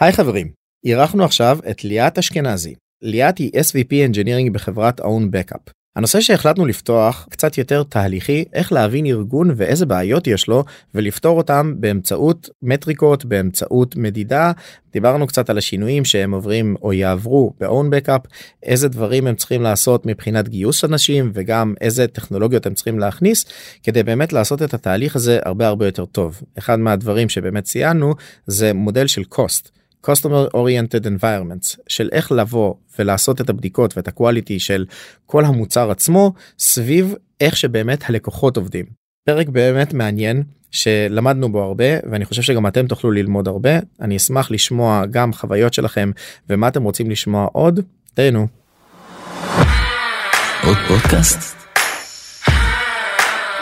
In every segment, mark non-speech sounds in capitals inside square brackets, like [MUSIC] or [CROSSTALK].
היי חברים, אירחנו עכשיו את ליאת אשכנזי. ליאת היא SVP Engineering בחברת Own Backup. הנושא שהחלטנו לפתוח קצת יותר תהליכי איך להבין ארגון ואיזה בעיות יש לו ולפתור אותם באמצעות מטריקות באמצעות מדידה דיברנו קצת על השינויים שהם עוברים או יעברו ב-own backup איזה דברים הם צריכים לעשות מבחינת גיוס אנשים וגם איזה טכנולוגיות הם צריכים להכניס כדי באמת לעשות את התהליך הזה הרבה הרבה יותר טוב אחד מהדברים שבאמת ציינו זה מודל של cost. Customer oriented environments של איך לבוא ולעשות את הבדיקות ואת הקואליטי של כל המוצר עצמו סביב איך שבאמת הלקוחות עובדים. פרק באמת מעניין שלמדנו בו הרבה ואני חושב שגם אתם תוכלו ללמוד הרבה אני אשמח לשמוע גם חוויות שלכם ומה אתם רוצים לשמוע עוד תהנו. עוד פודקאסט?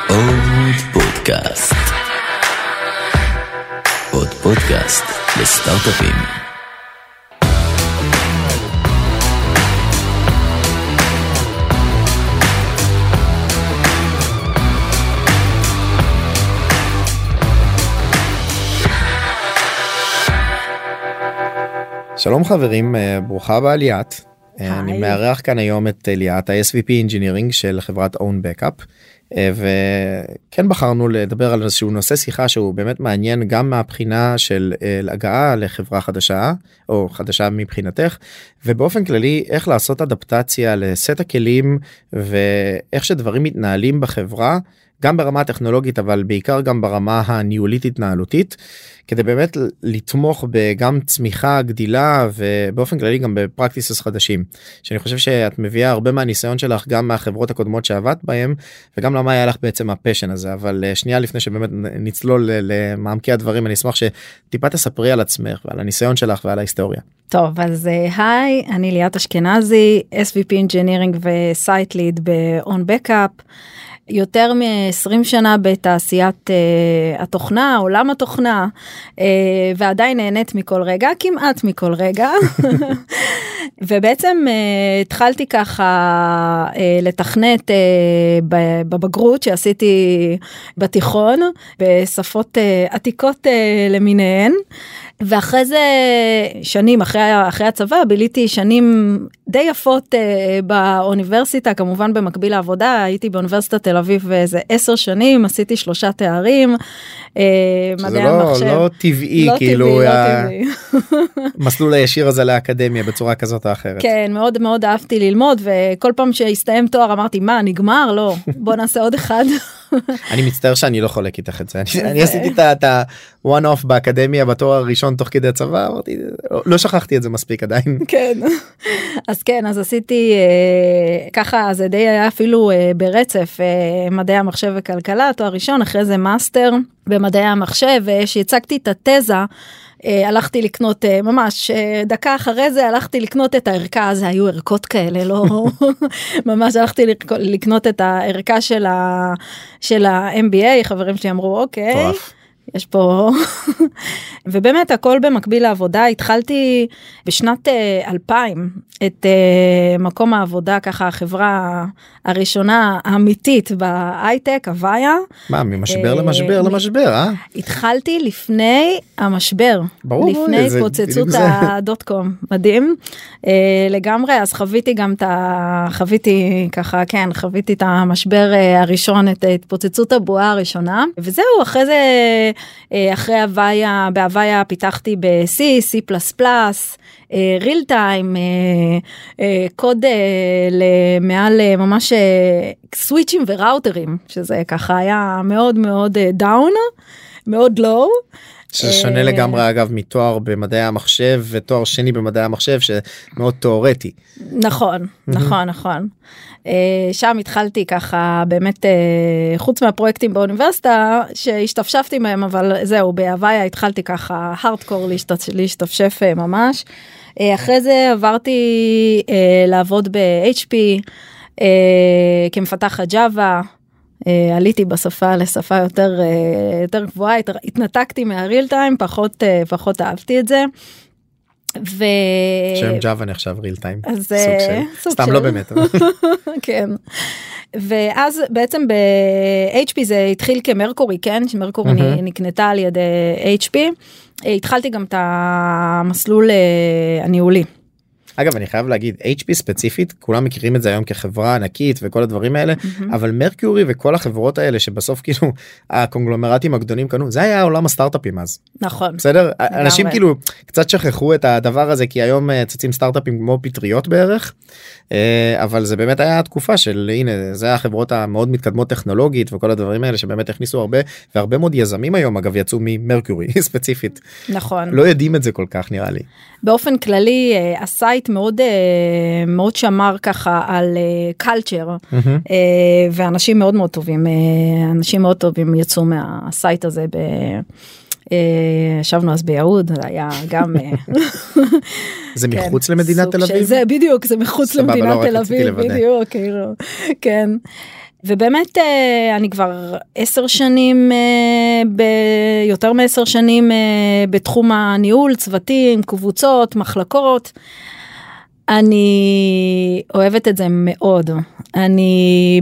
עוד פודקאסט. עוד פודקאסט לסטארט-אפים. שלום חברים אה, ברוכה הבאה ליאת. אה, אני מארח כאן היום את ליאת ה-SVP Engineering של חברת Own Backup. אה, וכן בחרנו לדבר על איזשהו נושא שיחה שהוא באמת מעניין גם מהבחינה של הגעה לחברה חדשה או חדשה מבחינתך ובאופן כללי איך לעשות אדפטציה לסט הכלים ואיך שדברים מתנהלים בחברה גם ברמה הטכנולוגית אבל בעיקר גם ברמה הניהולית התנהלותית כדי באמת לתמוך בגם צמיחה גדילה ובאופן כללי גם בפרקטיסס חדשים שאני חושב שאת מביאה הרבה מהניסיון שלך גם מהחברות הקודמות שעבדת בהם וגם למה היה לך בעצם ה passion הזה אבל אה, שנייה לפני שבאמת נצלול למעמקי הדברים אני אשמח שטיפה תספרי על עצמך ועל הניסיון שלך ועל ההיסטוריה. טוב אז אה, היי אני ליאת אשכנזי SVP Engineering ו site lead ב-OwnBackup. יותר מ-20 שנה בתעשיית uh, התוכנה, עולם התוכנה, uh, ועדיין נהנית מכל רגע, כמעט מכל רגע. [LAUGHS] ובעצם uh, התחלתי ככה uh, לתכנת uh, בבגרות שעשיתי בתיכון, בשפות uh, עתיקות uh, למיניהן. ואחרי זה שנים אחרי אחרי הצבא ביליתי שנים די יפות אה, באוניברסיטה כמובן במקביל לעבודה הייתי באוניברסיטת תל אביב איזה עשר שנים עשיתי שלושה תארים. אה, מדעי לא, המחשב. לא טבעי לא כאילו טבעי, לא טבעי. [LAUGHS] מסלול הישיר הזה לאקדמיה בצורה כזאת או אחרת. כן מאוד מאוד אהבתי ללמוד וכל פעם שהסתיים תואר אמרתי מה נגמר לא בוא נעשה עוד אחד. [LAUGHS] אני מצטער שאני לא חולק איתך את זה אני עשיתי את ה-one off באקדמיה בתואר הראשון תוך כדי הצבא אמרתי לא שכחתי את זה מספיק עדיין. [LAUGHS] כן אז כן אז עשיתי אה, ככה זה די היה אפילו אה, ברצף אה, מדעי המחשב וכלכלה תואר ראשון אחרי זה מאסטר במדעי המחשב שהצגתי את התזה. אה, הלכתי לקנות אה, ממש אה, דקה אחרי זה הלכתי לקנות את הערכה זה היו ערכות כאלה לא [LAUGHS] ממש הלכתי לקנות את הערכה של ה של ה-MBA חברים שלי אמרו אוקיי. יש פה [LAUGHS] ובאמת הכל במקביל לעבודה התחלתי בשנת 2000 אה, את uh, מקום העבודה ככה החברה הראשונה האמיתית בהייטק הוויה. מה ממשבר uh, למשבר למשבר אה? התחלתי לפני המשבר. ברור. לפני התפוצצות הדוט קום מדהים לגמרי אז חוויתי גם את ה... חוויתי ככה כן חוויתי את המשבר הראשון את התפוצצות הבועה הראשונה וזהו אחרי זה. אה, אחרי הוויה, בהוויה פיתחתי ב-C, C++, ריל טיים, קוד למעל ממש סוויצ'ים וראוטרים, שזה ככה היה מאוד מאוד דאון, מאוד לואו. ששונה לגמרי אגב מתואר במדעי המחשב ותואר שני במדעי המחשב שמאוד תיאורטי. נכון נכון נכון. אה, שם התחלתי ככה באמת אה, חוץ מהפרויקטים באוניברסיטה שהשתפשפתי מהם אבל זהו בהוויה התחלתי ככה הארדקור להשתפשף אה, ממש. אחרי זה עברתי לעבוד ב-HP כמפתחת ג'אווה. עליתי בשפה לשפה יותר יותר גבוהה התנתקתי מהריל טיים פחות פחות אהבתי את זה. ו... שם ג'אווה נחשב ריל טיים. אז סוג של... סוג סתם של... לא באמת. [LAUGHS] כן. ואז בעצם ב-HP זה התחיל כמרקורי כן שמרקורי mm-hmm. נקנתה על ידי HP אה, התחלתי גם את המסלול אה, הניהולי. אגב אני חייב להגיד HP ספציפית כולם מכירים את זה היום כחברה ענקית וכל הדברים האלה מהמם. אבל מרקיורי וכל החברות האלה שבסוף כאילו הקונגלומרטים הגדולים קנו זה היה עולם הסטארט-אפים אז נכון. בסדר אנשים כאילו קצת שכחו את הדבר הזה כי היום אה, צצים סטארט-אפים כמו פטריות בערך אה, אבל זה באמת היה תקופה של הנה זה החברות המאוד מתקדמות טכנולוגית וכל הדברים האלה שבאמת הכניסו הרבה והרבה מאוד יזמים היום אגב יצאו ממרקיורי [LAUGHS] ספציפית נכון. לא יודעים את זה כל כך נראה לי. באופן כללי אה, ה site מאוד אה, מאוד שמר ככה על culture ואנשים מאוד מאוד טובים אה, אנשים מאוד טובים יצאו מה site הזה. ב... אה, ישבנו אז ביהוד היה גם אה, זה כן, מחוץ למדינת תל אביב? זה בדיוק זה מחוץ למדינת לא, רק תל אביב. בדיוק כאילו כן. ובאמת אה, אני כבר עשר שנים אה, יותר מעשר שנים אה, בתחום הניהול צוותים קבוצות מחלקות. אני אוהבת את זה מאוד אני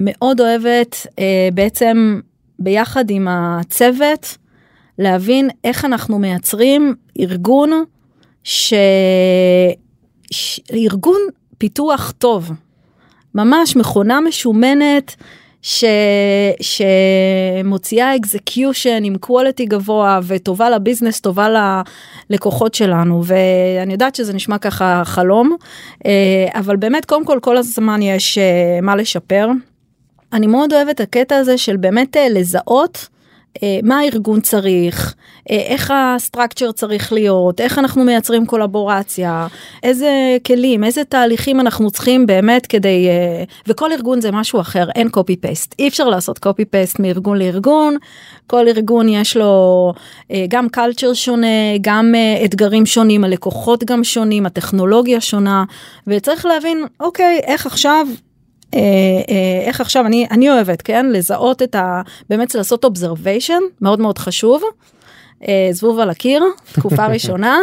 מאוד אוהבת בעצם ביחד עם הצוות להבין איך אנחנו מייצרים ארגון ש... ש... ארגון פיתוח טוב, ממש מכונה משומנת ש... שמוציאה אקזקיושן עם quality גבוה וטובה לביזנס, טובה ללקוחות שלנו, ואני יודעת שזה נשמע ככה חלום, אה, אבל באמת קודם כל כל הזמן יש אה, מה לשפר. אני מאוד אוהבת הקטע הזה של באמת אה, לזהות מה הארגון צריך, אה, איך הסטרקצ'ר צריך להיות, איך אנחנו מייצרים קולבורציה, איזה כלים, איזה תהליכים אנחנו צריכים באמת כדי, אה, וכל ארגון זה משהו אחר, אין קופי פייסט, אי אפשר לעשות קופי פייסט מארגון לארגון, כל ארגון יש לו אה, גם קלצ'ר שונה, גם אה, אתגרים שונים, הלקוחות גם שונים, הטכנולוגיה שונה, וצריך להבין, אוקיי, איך עכשיו אה, אה, איך עכשיו אני אני אוהבת כן לזהות את ה... באמת לעשות observation מאוד מאוד חשוב. אה, זבוב על הקיר תקופה [LAUGHS] ראשונה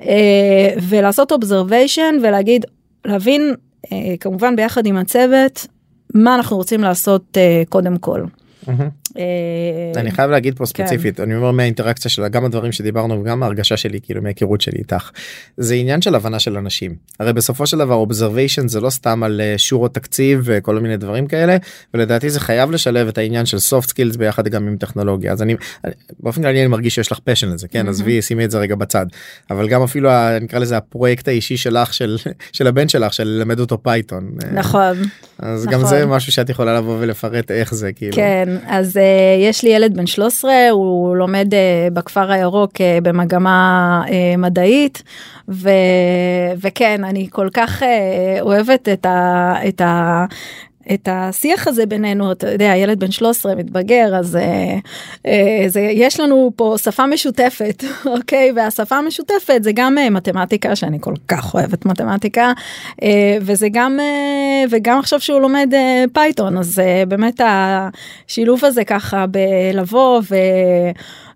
אה, ולעשות observation ולהגיד להבין אה, כמובן ביחד עם הצוות מה אנחנו רוצים לעשות אה, קודם כל. אני חייב להגיד פה כן. ספציפית אני אומר מהאינטראקציה של גם הדברים שדיברנו וגם ההרגשה שלי כאילו מההיכרות שלי איתך. זה עניין של הבנה של אנשים. הרי בסופו של דבר observation זה לא סתם על אה, שורות תקציב וכל מיני דברים כאלה ולדעתי זה חייב לשלב את העניין של soft skills ביחד גם עם טכנולוגיה. אז אני באופן כללי אני מרגיש שיש לך passion לזה כן? עזבי שימי את זה רגע בצד. אבל גם אפילו ה- נקרא לזה הפרויקט האישי שלך של [LAUGHS] של הבן שלך של ללמד אותו פייתון אה, נכון. אז גם נכון. זה משהו שאת יכולה לבוא ולפרט איך זה כאילו. כן, אז יש לי ילד בן 13, הוא לומד uh, בכפר הירוק uh, במגמה uh, מדעית, ו, וכן, אני כל כך אוהבת את ה... את ה את השיח הזה בינינו, אתה יודע, ילד בן 13 מתבגר, אז אה, אה, זה, יש לנו פה שפה משותפת, [LAUGHS] אוקיי? והשפה המשותפת זה גם אה, מתמטיקה, שאני כל כך אוהבת מתמטיקה, אה, וזה גם, אה, וגם עכשיו שהוא לומד אה, פייתון, אז אה, באמת השילוב הזה ככה בלבוא ו...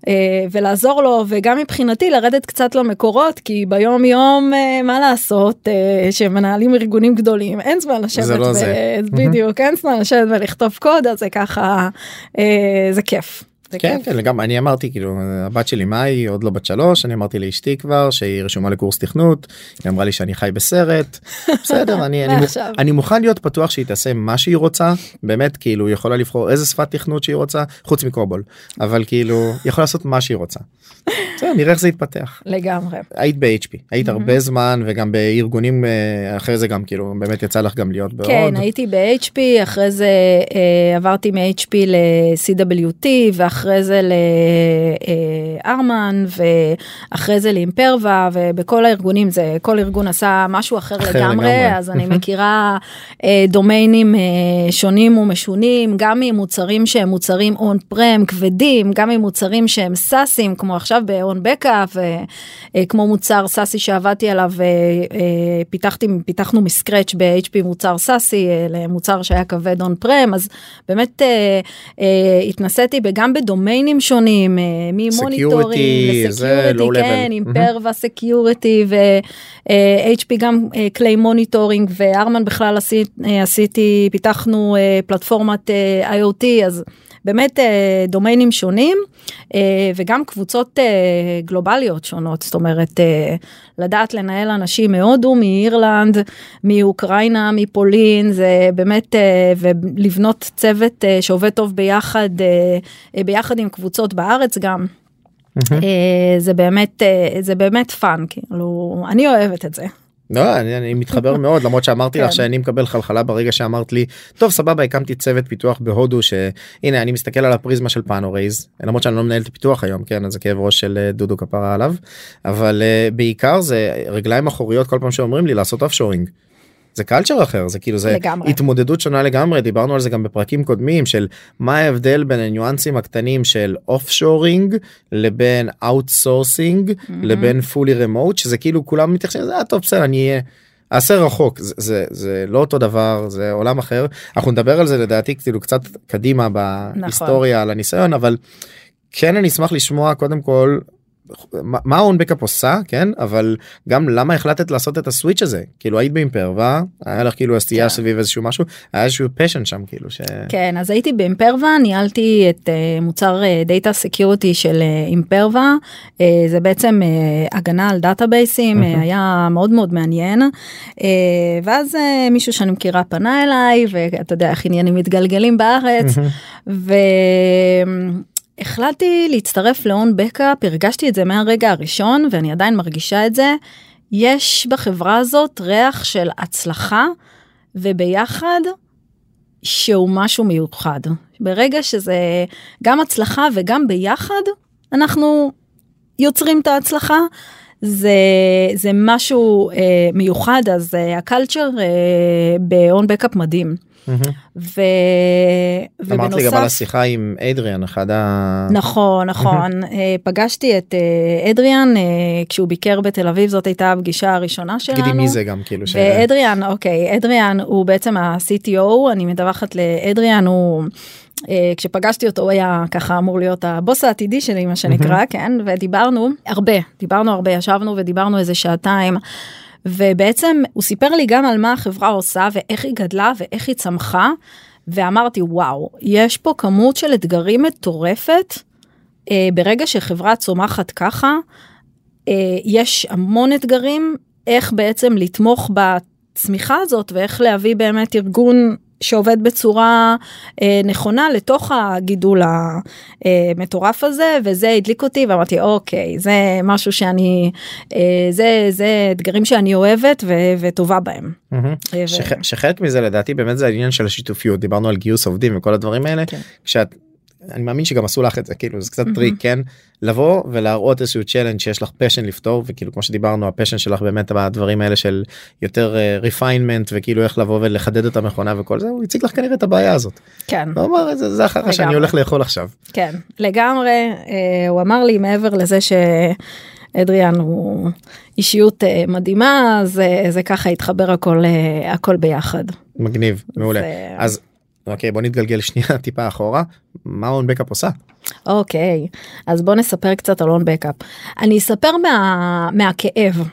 אה, ולעזור לו וגם מבחינתי לרדת קצת למקורות כי ביום יום אה, מה לעשות אה, שמנהלים ארגונים גדולים אין זמן לשבת לא ו-. בדיוק אין זמן לשבת ולכתוב קוד אז זה ככה זה כיף. כן. כן, לגמרי, אני אמרתי כאילו הבת שלי מאי עוד לא בת שלוש אני אמרתי לאשתי כבר שהיא רשומה לקורס תכנות היא אמרה לי שאני חי בסרט [LAUGHS] בסדר אני אני, מוכ-. אני מוכן להיות פתוח שהיא תעשה מה שהיא רוצה באמת כאילו היא יכולה לבחור איזה שפת תכנות שהיא רוצה חוץ מקובול אבל כאילו היא יכולה לעשות מה שהיא רוצה. [LAUGHS] בסדר, נראה איך זה יתפתח לגמרי. היית ב-HP היית הרבה זמן וגם בארגונים אה, אחרי זה גם כאילו באמת יצא לך גם להיות בעוד. כן הייתי ב-HP אחרי זה אה, עברתי מ-HP ל-CWT ואחרי זה לארמן ואחרי זה לאימפרווה ובכל הארגונים זה כל ארגון עשה משהו אחר, אחר לגמרי, לגמרי. אז אני מכירה אה, דומיינים אה, שונים ומשונים גם ממוצרים שהם מוצרים און פרם כבדים גם ממוצרים שהם סאסים כמו עכשיו ב-on backup וכמו מוצר סאסי שעבדתי עליו אה, אה, פיתחתי פיתחנו מסקרץ' ב-HP מוצר סאסי אה, למוצר שהיה כבד און פרם אז באמת אה, אה, התנסיתי גם בדומיינים שונים אה, זה לסקיוריטי low כן. עם. פרווה סקיוריטי ו-HP גם קליי מוניטורינג וארמן בכלל אה, עשיתי פיתחנו אה, פלטפורמת אה, IoT אז באמת אה, דומיינים שונים אה, וגם קבוצות אה, גלובליות שונות, זאת אומרת לדעת לנהל אנשים מהודו, מאירלנד, מאוקראינה, מפולין, זה באמת, ולבנות צוות שעובד טוב ביחד, ביחד עם קבוצות בארץ גם. אה, זה באמת זה באמת fun כאילו אני אוהבת את זה. לא, אני, אני מתחבר [LAUGHS] מאוד למרות שאמרתי לך כן. שאני מקבל חלחלה ברגע שאמרת לי טוב סבבה הקמתי צוות פיתוח בהודו שהנה אני מסתכל על הפריזמה של פאנורייז למרות שאני לא מנהל את הפיתוח היום כן אז זה כאב ראש של אה, דודו כפרה עליו אבל uh, בעיקר זה רגליים אחוריות כל פעם שאומרים לי לעשות offshoring. זה culture אחר זה כאילו זה לגמרי. התמודדות שונה לגמרי דיברנו על זה גם בפרקים קודמים של מה ההבדל בין הניואנסים הקטנים של offshoring לבין outsourcing לבין fully remote שזה כאילו כולם מתייחסים לזה "אה, טוב בסדר אני אהיה. אעשה רחוק זה, זה זה לא אותו דבר זה עולם אחר אנחנו נדבר על זה לדעתי כאילו קצת קדימה בהיסטוריה על הניסיון אבל כן אני אשמח לשמוע קודם כל מה ה-OwnBackup עושה כן? אבל גם למה החלטת לעשות את ה switch הזה? כאילו היית באימפרווה היה לך כאילו עשייה כן. סביב איזשהו משהו היה איזשהו passion שם כאילו ש... כן אז הייתי באימפרווה ניהלתי את uh, מוצר data security של uh, אימפרווה. uh, זה בעצם uh, הגנה על דאטאבייסים uh, היה מאוד מאוד מעניין. uh, ואז uh, מישהו שאני מכירה פנה אליי ואתה יודע איך עניינים מתגלגלים בארץ והחלטתי להצטרף להון בקאפ הרגשתי את זה מהרגע הראשון ואני עדיין מרגישה את זה יש בחברה הזאת ריח של הצלחה וביחד שהוא משהו מיוחד. ברגע שזה גם הצלחה וגם ביחד, אנחנו יוצרים את ההצלחה. זה, זה משהו אה, מיוחד, אז אה, הקלצ'ר אה, ב-on backup מדהים. ו... אמרת לי גם על השיחה עם אדריאן אחד ה... נכון נכון אה, פגשתי את אה, אדריאן אה, כשהוא ביקר בתל אביב זאת הייתה הפגישה הראשונה שלנו. תגידי מי זה גם כאילו ש... ואדריאן אוקיי אדריאן הוא בעצם ה-CTO אני מדווחת לאדריאן הוא. כשפגשתי אותו הוא היה ככה אמור להיות הבוס העתידי שלי מה שנקרא כן ודיברנו הרבה דיברנו הרבה ישבנו ודיברנו איזה שעתיים. ובעצם הוא סיפר לי גם על מה החברה עושה ואיך היא גדלה ואיך היא צמחה ואמרתי וואו יש פה כמות של אתגרים מטורפת. אה, ברגע שחברה צומחת ככה אה, יש המון אתגרים איך בעצם לתמוך בצמיחה הזאת ואיך להביא באמת ארגון שעובד בצורה אה, נכונה לתוך הגידול המטורף הזה וזה הדליק אותי ואמרתי אוקיי זה משהו שאני אה, זה זה אתגרים שאני אוהבת ו, וטובה בהם. אה, ו- שח- שחלק מזה לדעתי באמת זה העניין של השיתופיות דיברנו על גיוס עובדים וכל הדברים האלה כן. כשאת אני מאמין שגם עשו לך את זה כאילו זה קצת מהמם. טריק כן לבוא ולהראות איזשהו challenge שיש לך passion לפתור וכאילו כמו שדיברנו ה passion שלך באמת בדברים האלה של יותר refinement וכאילו איך לבוא ולחדד את המכונה וכל זה הוא הציג לך כנראה את הבעיה הזאת. כן. הוא אמר זה זה החרא שאני. הולך לאכול עכשיו. כן, לגמרי. אה, הוא אמר לי מעבר לזה שאדריאן הוא אישיות אה, מדהימה, אז אה, זה ככה התחבר הכל, אה, הכל ביחד. מגניב מעולה זה- אז אוקיי בוא נתגלגל שנייה [LAUGHS] טיפה אחורה מה און בקאפ עושה. אוקיי, אז בוא נספר קצת על און בקאפ. אני אספר מה, מהכאב,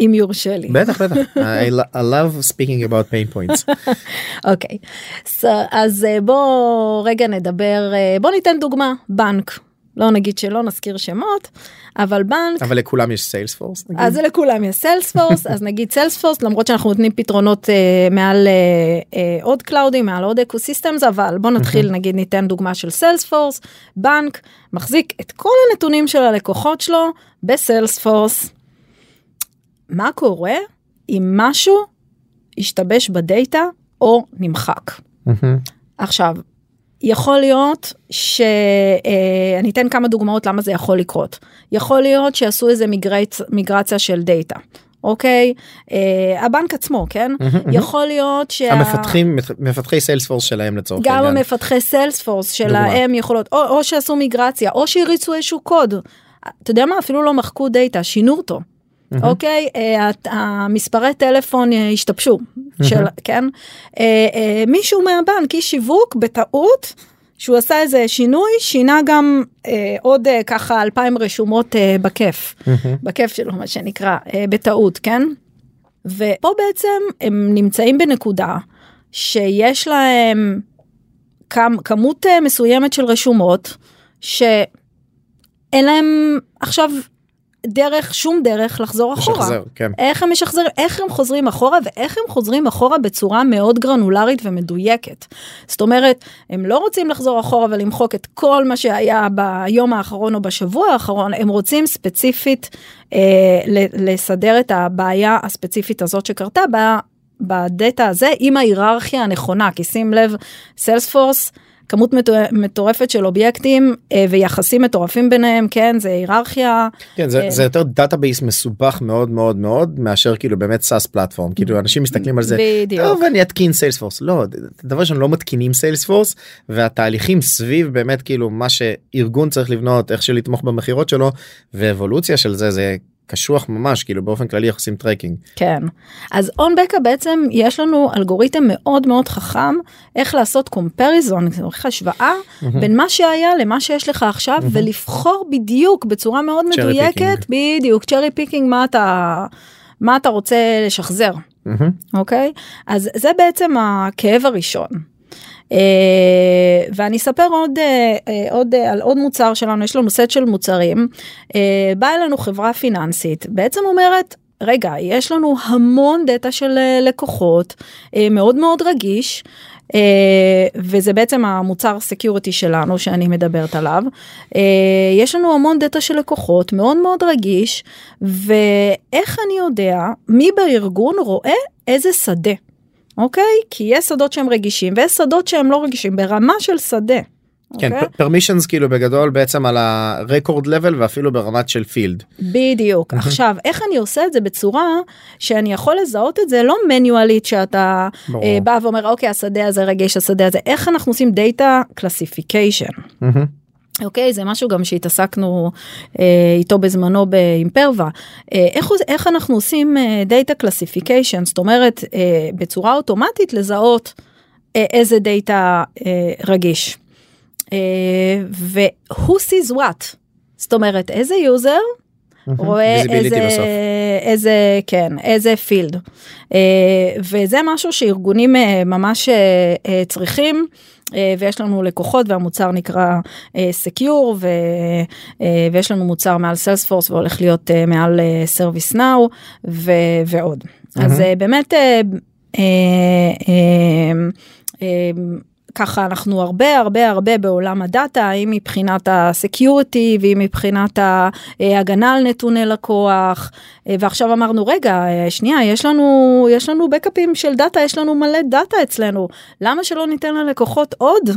אם יורשה לי. בטח בטח [LAUGHS] I, lo- I love speaking about pain points. [LAUGHS] אוקיי, so, אז אה, בוא רגע נדבר, אה, בוא ניתן דוגמה, בנק. לא נגיד שלא נזכיר שמות, אבל בנק אבל לכולם יש סיילספורס. אז זה לכולם יש סיילספורס אז נגיד סיילספורס למרות שאנחנו נותנים פתרונות אה, מעל אה, אה, עוד cloudים מעל עוד ecosystems אבל בוא נתחיל נגיד ניתן דוגמה של סיילספורס בנק מחזיק את כל הנתונים של הלקוחות שלו בסיילספורס. מה קורה אם משהו השתבש בדאטה או נמחק. עכשיו יכול להיות שאני אתן כמה דוגמאות למה זה יכול לקרות יכול להיות שעשו איזה מיגרצ... מיגרציה של דאטה אוקיי אה, הבנק עצמו כן יכול להיות שה... המפתחים מפתחי סיילספורס שלהם לצורך גם העניין. המפתחי סיילספורס. שלהם יכולות או, או שעשו מיגרציה או שהריצו איזשהו קוד. אתה יודע מה אפילו לא מחקו דאטה שינו אותו. אוקיי? אה, המספרי טלפון אה, השתבשו של כן? אה, מישהו מהבנק איש שיווק בטעות שהוא עשה איזה שינוי שינה גם אה, עוד אה, ככה אלפיים רשומות אה, בכיף. בכיף שלו מה שנקרא אה, בטעות כן. ופה בעצם הם נמצאים בנקודה שיש להם כמ, כמות אה, מסוימת של רשומות שאין להם עכשיו דרך שום דרך לחזור אחורה. לשחזר, כן. איך הם משחזרים, איך הם חוזרים אחורה ואיך הם חוזרים אחורה בצורה מאוד גרנולרית ומדויקת. זאת אומרת, הם לא רוצים לחזור אחורה ולמחוק את כל מה שהיה ביום האחרון או בשבוע האחרון, הם רוצים ספציפית אה, לסדר את הבעיה הספציפית הזאת שקרתה בדאטה הזה עם ההיררכיה הנכונה, כי שים לב, סיילספורס, כמות מטורפת של אובייקטים אה, ויחסים מטורפים ביניהם כן זה היררכיה. כן זה, אה, זה יותר database מסובך מאוד מאוד מאוד מאשר כאילו באמת SaaS platform כאילו אנשים מסתכלים על זה בדיוק. טוב אני אתקין סיילספורס לא דבר ראשון לא מתקינים סיילספורס והתהליכים סביב באמת כאילו מה שארגון צריך לבנות איך שלתמוך במכירות שלו ואבולוציה של זה זה קשוח ממש כאילו באופן כללי איך עושים tracking. כן אז OwnBackup בעצם יש לנו אלגוריתם מאוד מאוד חכם איך לעשות comparison השוואה mm-hmm. בין מה שהיה למה שיש לך עכשיו mm-hmm. ולבחור בדיוק בצורה מאוד מדויקת בדיוק cherry picking מה אתה מה אתה רוצה לשחזר אוקיי mm-hmm. okay? אז זה בעצם הכאב הראשון. Uh, ואני אספר עוד, uh, עוד uh, על עוד מוצר שלנו, יש לנו סט של מוצרים, באה אלינו חברה פיננסית, בעצם אומרת, רגע, יש לנו המון דאטה של לקוחות, מאוד מאוד רגיש, Uh, וזה בעצם המוצר security שלנו שאני מדברת עליו. Uh, יש לנו המון דאטה של לקוחות מאוד מאוד רגיש ואיך אני יודע מי בארגון רואה איזה שדה. אוקיי? כי יש שדות שהם רגישים ויש שדות שהם לא רגישים ברמה של שדה. כן, permissions אוקיי? כאילו בגדול בעצם על ה record level ואפילו ברמת של field. בדיוק. עכשיו, איך אני עושה את זה בצורה שאני יכול לזהות את זה לא מנואלית שאתה אה, בא ואומר אוקיי השדה הזה רגיש השדה הזה איך אנחנו עושים data classification. אוקיי זה משהו גם שהתעסקנו אה, איתו בזמנו באימפרווה. אה, איך, איך אנחנו עושים data uh, classification זאת אומרת אה, בצורה אוטומטית לזהות אה, איזה דאטה אה, רגיש. אה, ו-who sees what? זאת אומרת איזה user רואה איזה איזה כן איזה field אה, וזה משהו שארגונים אה, ממש אה, צריכים. אה, ויש לנו לקוחות והמוצר נקרא Secure אה, אה, ויש לנו מוצר מעל סיילספורס והולך להיות מעל ServiceNow ועוד. אז באמת ככה אנחנו הרבה הרבה הרבה בעולם הדאטה, אם מבחינת ה security ואם מבחינת ההגנה על נתוני לקוח, ועכשיו אמרנו רגע שנייה יש לנו יש לנו backupים של דאטה יש לנו מלא דאטה אצלנו. למה שלא ניתן ללקוחות עוד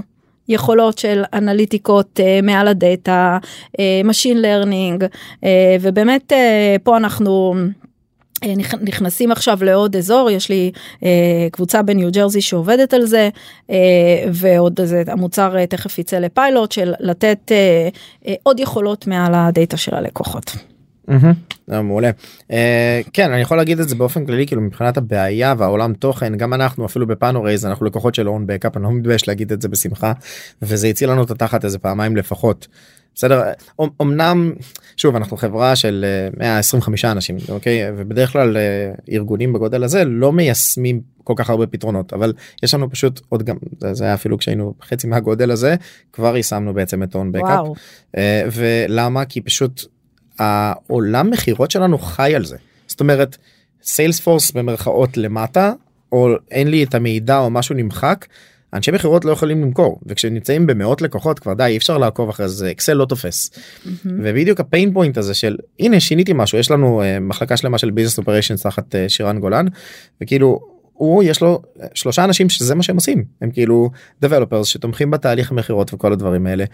יכולות של אנליטיקות uh, מעל הדאטה, uh, Machine Learning, uh, ובאמת uh, פה אנחנו אה, נכנסים עכשיו לעוד אזור יש לי אה, קבוצה בניו ג'רזי שעובדת על זה אה, ועוד זה המוצר אה, תכף יצא לפיילוט של לתת אה, אה, עוד יכולות מעל הדאטה של הלקוחות. Mm-hmm. מעולה uh, כן אני יכול להגיד את זה באופן כללי כאילו מבחינת הבעיה והעולם תוכן גם אנחנו אפילו בפאנורייז אנחנו לקוחות של OwnBackup אני לא מתבייש להגיד את זה בשמחה וזה הציל לנו את התחת איזה פעמיים לפחות בסדר? אמנם שוב אנחנו חברה של 125 אה, אנשים אוקיי? ובדרך כלל אה, ארגונים בגודל הזה לא מיישמים כל כך הרבה פתרונות אבל יש לנו פשוט עוד גם זה היה אפילו כשהיינו חצי מהגודל הזה כבר יישמנו בעצם את און בקאפ ולמה? כי פשוט העולם מכירות שלנו חי על זה. זאת אומרת סיילספורס במרכאות למטה או אין לי את המידע או משהו נמחק אנשי מכירות לא יכולים למכור וכשנמצאים במאות לקוחות כבר די אי אפשר לעקוב אחרי זה אקסל לא תופס. Mm-hmm. ובדיוק ה pain point הזה של הנה שיניתי משהו יש לנו uh, מחלקה שלמה של business operation תחת uh, שירן גולן וכאילו הוא יש לו שלושה אנשים שזה מה שהם עושים הם כאילו developers שתומכים בתהליך המכירות וכל הדברים האלה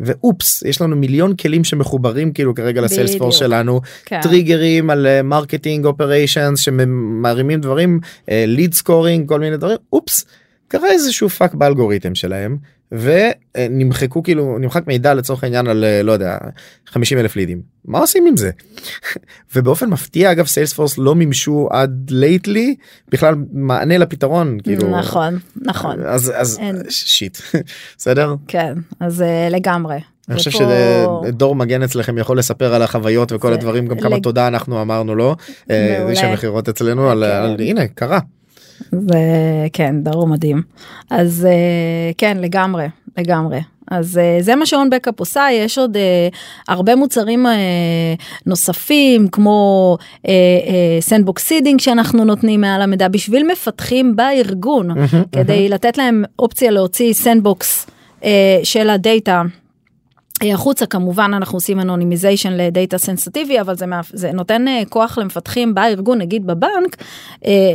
ואופס יש לנו מיליון כלים שמחוברים כאילו כרגע לסיילספורס שלנו כן. טריגרים על marketing operations שמרימים דברים ליד uh, scoring כל מיני דברים אופס. קרה איזשהו פאק באלגוריתם שלהם ונמחקו כאילו נמחק מידע לצורך העניין על לא יודע 50 אלף לידים. מה עושים עם זה? [LAUGHS] ובאופן מפתיע אגב סיילספורס לא מימשו עד lately בכלל מענה לפתרון כאילו. נכון נכון. אז אז shit. [LAUGHS] בסדר? כן אז uh, לגמרי. אני חושב שדור מגן אצלכם יכול לספר על החוויות וכל הדברים גם כמה תודה אנחנו אמרנו לו. איש המכירות אצלנו על הנה קרה. זה כן דרום מדהים. אז אה, כן לגמרי לגמרי. אז uh, זה מה ש Own Backup עושה יש עוד uh, הרבה מוצרים uh, נוספים כמו sandbox uh, seeding uh, שאנחנו נותנים מעל המידע בשביל מפתחים בארגון כדי לתת להם אופציה להוציא sandbox uh, של הדאטה. החוצה כמובן אנחנו עושים anonymization לדאטה sensitive אבל זה, זה נותן כוח למפתחים בארגון נגיד בבנק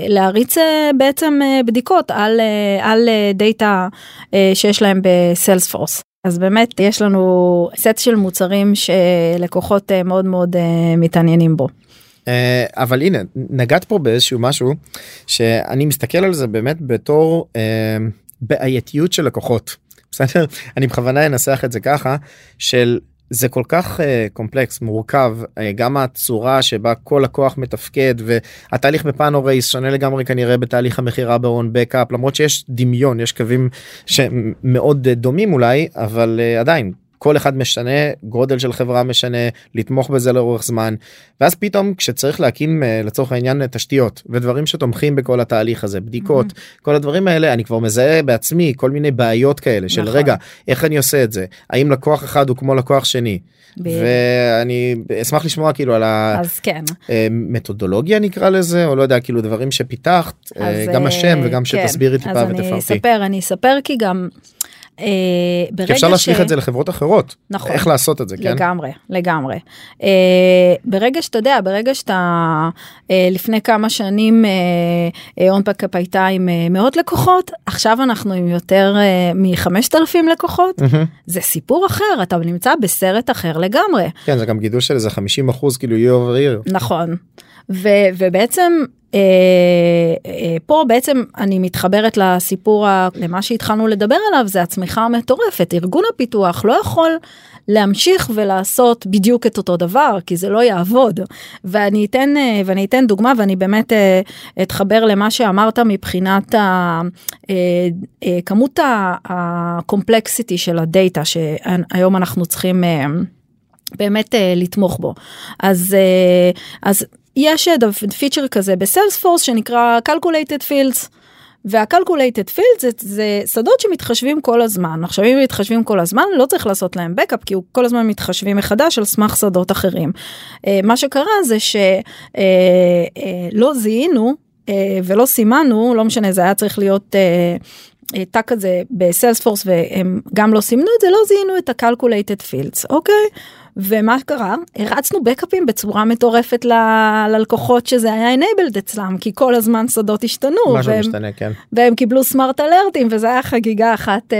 להריץ בעצם בדיקות על, על דאטה שיש להם בסיילספורס. אז באמת יש לנו סט של מוצרים שלקוחות אה, מאוד מאוד אה, מתעניינים בו. אה, אבל הנה נגעת פה באיזשהו משהו שאני מסתכל על זה באמת בתור בעייתיות של לקוחות. בסדר? אני בכוונה אנסח את זה ככה של זה כל כך uh, complex מורכב uh, גם הצורה שבה כל לקוח מתפקד והתהליך ב Panorays שונה לגמרי כנראה בתהליך המכירה ב Own Backup למרות שיש דמיון יש קווים שמאוד uh, דומים אולי אבל uh, עדיין כל אחד משנה גודל של חברה משנה לתמוך בזה לאורך זמן ואז פתאום כשצריך להקים אה, לצורך העניין תשתיות ודברים שתומכים בכל התהליך הזה בדיקות mm-hmm. כל הדברים האלה אני כבר מזהה בעצמי כל מיני בעיות כאלה של נכון. רגע איך אני עושה את זה האם לקוח אחד הוא כמו לקוח שני. ואני אשמח לשמוע כאילו על המתודולוגיה כן. נקרא לזה או לא יודע כאילו דברים שפיתחת אה, גם השם וגם כן. שתסבירי טיפה ותפרטי. אני אספר אני אספר כי גם אה, ברגע אפשר להשליך ש... את זה לחברות אחרות. נכון. איך לעשות את זה כן? לגמרי לגמרי. אה, ברגע שאתה יודע ברגע שאתה אה, לפני כמה שנים אונפקאפ הייתה עם מאות לקוחות עכשיו אנחנו עם יותר מחמשת אלפים לקוחות mm-hmm. זה סיפור אחר אתה נמצא בסרט אחר לגמרי. כן זה גם גידול של איזה 50 אחוז כאילו year over year. נכון ו, ובעצם אה, אה, פה בעצם אני מתחברת לסיפור למה שהתחלנו לדבר עליו זה הצמיחה המטורפת. ארגון הפיתוח לא יכול להמשיך ולעשות בדיוק את אותו דבר כי זה לא יעבוד. ואני אתן אה, ואני אתן דוגמה ואני באמת אתחבר למה שאמרת מבחינת ה, כמות הקומפלקסיטי של הדאטה שהיום אנחנו צריכים באמת לתמוך בו. אז אז יש פיצ'ר כזה בסיילספורס שנקרא calculated fields. וה-calculated fields זה, זה שדות שמתחשבים כל הזמן. עכשיו אם מתחשבים כל הזמן לא צריך לעשות להם backup כי הוא כל הזמן מתחשבים מחדש על סמך שדות אחרים. Uh, מה שקרה זה שלא uh, זיהינו ולא סימנו, לא משנה זה היה צריך להיות תא כזה בסיילספורס והם גם לא סימנו את זה, לא זיהינו את ה-calculated fields, אוקיי? ומה קרה? הרצנו בקאפים בצורה מטורפת ל- ללקוחות שזה היה enabled אצלם, כי כל הזמן שדות השתנו. והם, משתנה, כן. והם קיבלו סמארט אלרטים, וזה היה חגיגה אחת אה,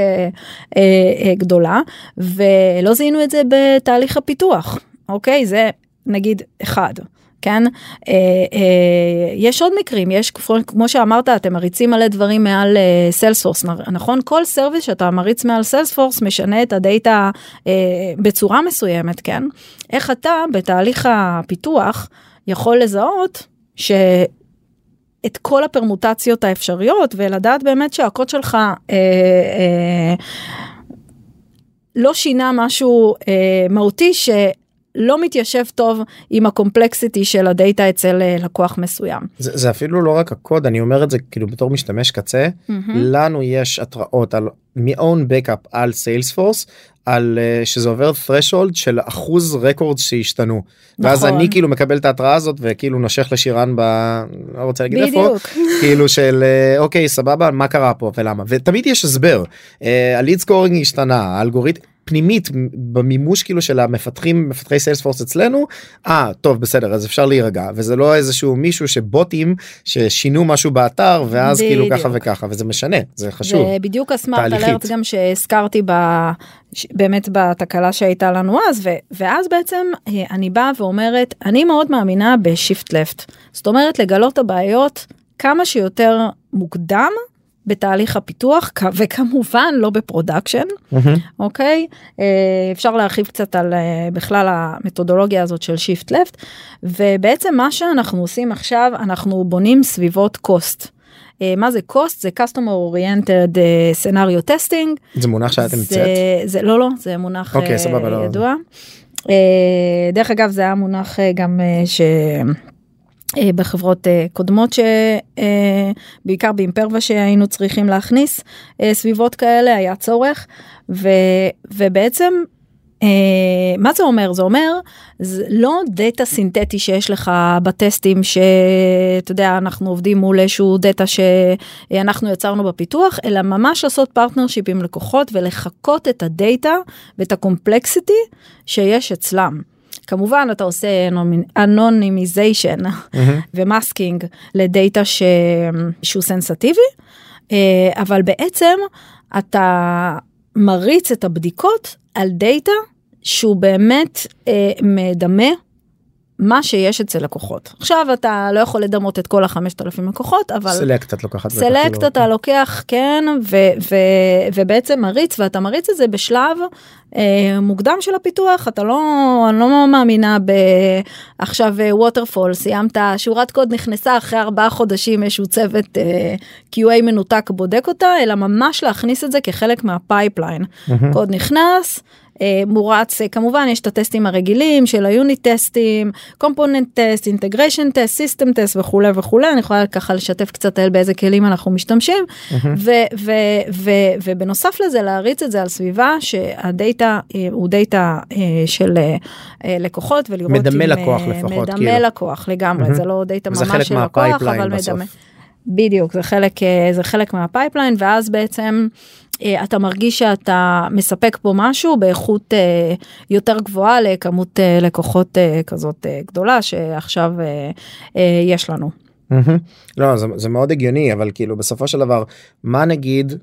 אה, אה, גדולה, ולא זיהינו את זה בתהליך הפיתוח, אוקיי? זה נגיד אחד. כן? אה, אה, יש עוד מקרים יש כמו שאמרת אתם מריצים מלא דברים מעל Salesforce אה, נכון? כל service שאתה מריץ מעל Salesforce משנה את הדאטה אה, בצורה מסוימת כן? איך אתה בתהליך הפיתוח יכול לזהות ש... את כל הפרמוטציות האפשריות ולדעת באמת שהקוד שלך אה, אה, לא שינה משהו אה, מהותי ש... לא מתיישב טוב עם הקומפלקסיטי של הדאטה אצל אה, לקוח מסוים. זה, זה אפילו לא רק הקוד אני אומר את זה כאילו בתור משתמש קצה mm-hmm. לנו יש התראות על מ-own backup על סיילספורס על uh, שזה עובר threshold של אחוז רקורד שהשתנו נכון. ואז אני כאילו מקבל את ההתראה הזאת וכאילו נושך לשירן ב... לא רוצה להגיד איפה [LAUGHS] כאילו של uh, אוקיי סבבה מה קרה פה ולמה ותמיד יש הסבר ה lead uh, scoring השתנה האלגוריתם. פנימית במימוש כאילו של המפתחים מפתחי Salesforce אצלנו אה טוב בסדר אז אפשר להירגע וזה לא איזשהו מישהו שבוטים ששינו משהו באתר ואז כאילו בדיוק. כאילו ככה וככה וזה משנה זה חשוב. זה בדיוק ה smart alert גם שהזכרתי ב... באמת בתקלה שהייתה לנו אז ו... ואז בעצם אה, אני באה ואומרת אני מאוד מאמינה ב shift left זאת אומרת לגלות הבעיות כמה שיותר מוקדם בתהליך הפיתוח וכמובן לא ב production אוקיי אה, אפשר להרחיב קצת על אה, בכלל המתודולוגיה הזאת של shift left ובעצם מה שאנחנו עושים עכשיו אנחנו בונים סביבות COST. אה, מה זה COST זה customer oriented scenario testing זה מונח שאת המצאת זה לא לא זה מונח okay, אוקיי, סבבה, לא. ידוע. לא. דרך אגב זה היה מונח גם ש... אה, בחברות אה, קודמות שבעיקר ב Imperva שהיינו צריכים להכניס אה, סביבות כאלה היה צורך ו, ובעצם אה, מה זה אומר זה אומר זה לא דאטה סינתטי שיש לך בטסטים שאתה יודע אנחנו עובדים מול איזשהו דאטה שאנחנו יצרנו בפיתוח אלא ממש לעשות partnership עם לקוחות ולחקות את הדאטה ואת ה complexity שיש אצלם. כמובן אתה עושה anonymization ו masking לדאטה ש... שהוא sensitive אה, אבל בעצם אתה מריץ את הבדיקות על דאטה שהוא באמת אה, מדמה מה שיש אצל לקוחות. עכשיו אתה לא יכול לדמות את כל החמשת אלפים לקוחות אבל select את לוקחת. select כאילו, אתה לוקח כן ו, ו, ובעצם מריץ ואתה מריץ את זה בשלב מוקדם של הפיתוח אתה לא אני לא מאמינה בעכשיו waterfall סיימת שורת קוד נכנסה אחרי ארבעה חודשים איזשהו צוות אה, QA מנותק בודק אותה אלא ממש להכניס את זה כחלק מה pipeline קוד נכנס. אה, מורץ אה, כמובן יש את הטסטים הרגילים של ה unit טסטים component test integration test system test וכולי וכולי. אני יכולה ככה לשתף קצת על באיזה כלים אנחנו משתמשים. ו- ו- ו- ובנוסף לזה להריץ את זה על סביבה שהדאטה אה, הוא דאטה של לקוחות ולראות מדמה אם, לקוח לפחות, מדמה כאילו. לקוח לגמרי זה לא דאטה ממש של לקוח אבל בסוף. מדמה. בדיוק זה חלק זה חלק מה pipeline ואז בעצם אה, אתה מרגיש שאתה מספק פה משהו באיכות אה, יותר גבוהה לכמות אה, לקוחות אה, כזאת אה, גדולה שעכשיו אה, אה, יש לנו. מהמם. לא זה, זה מאוד הגיוני אבל כאילו בסופו של דבר מה נגיד אה,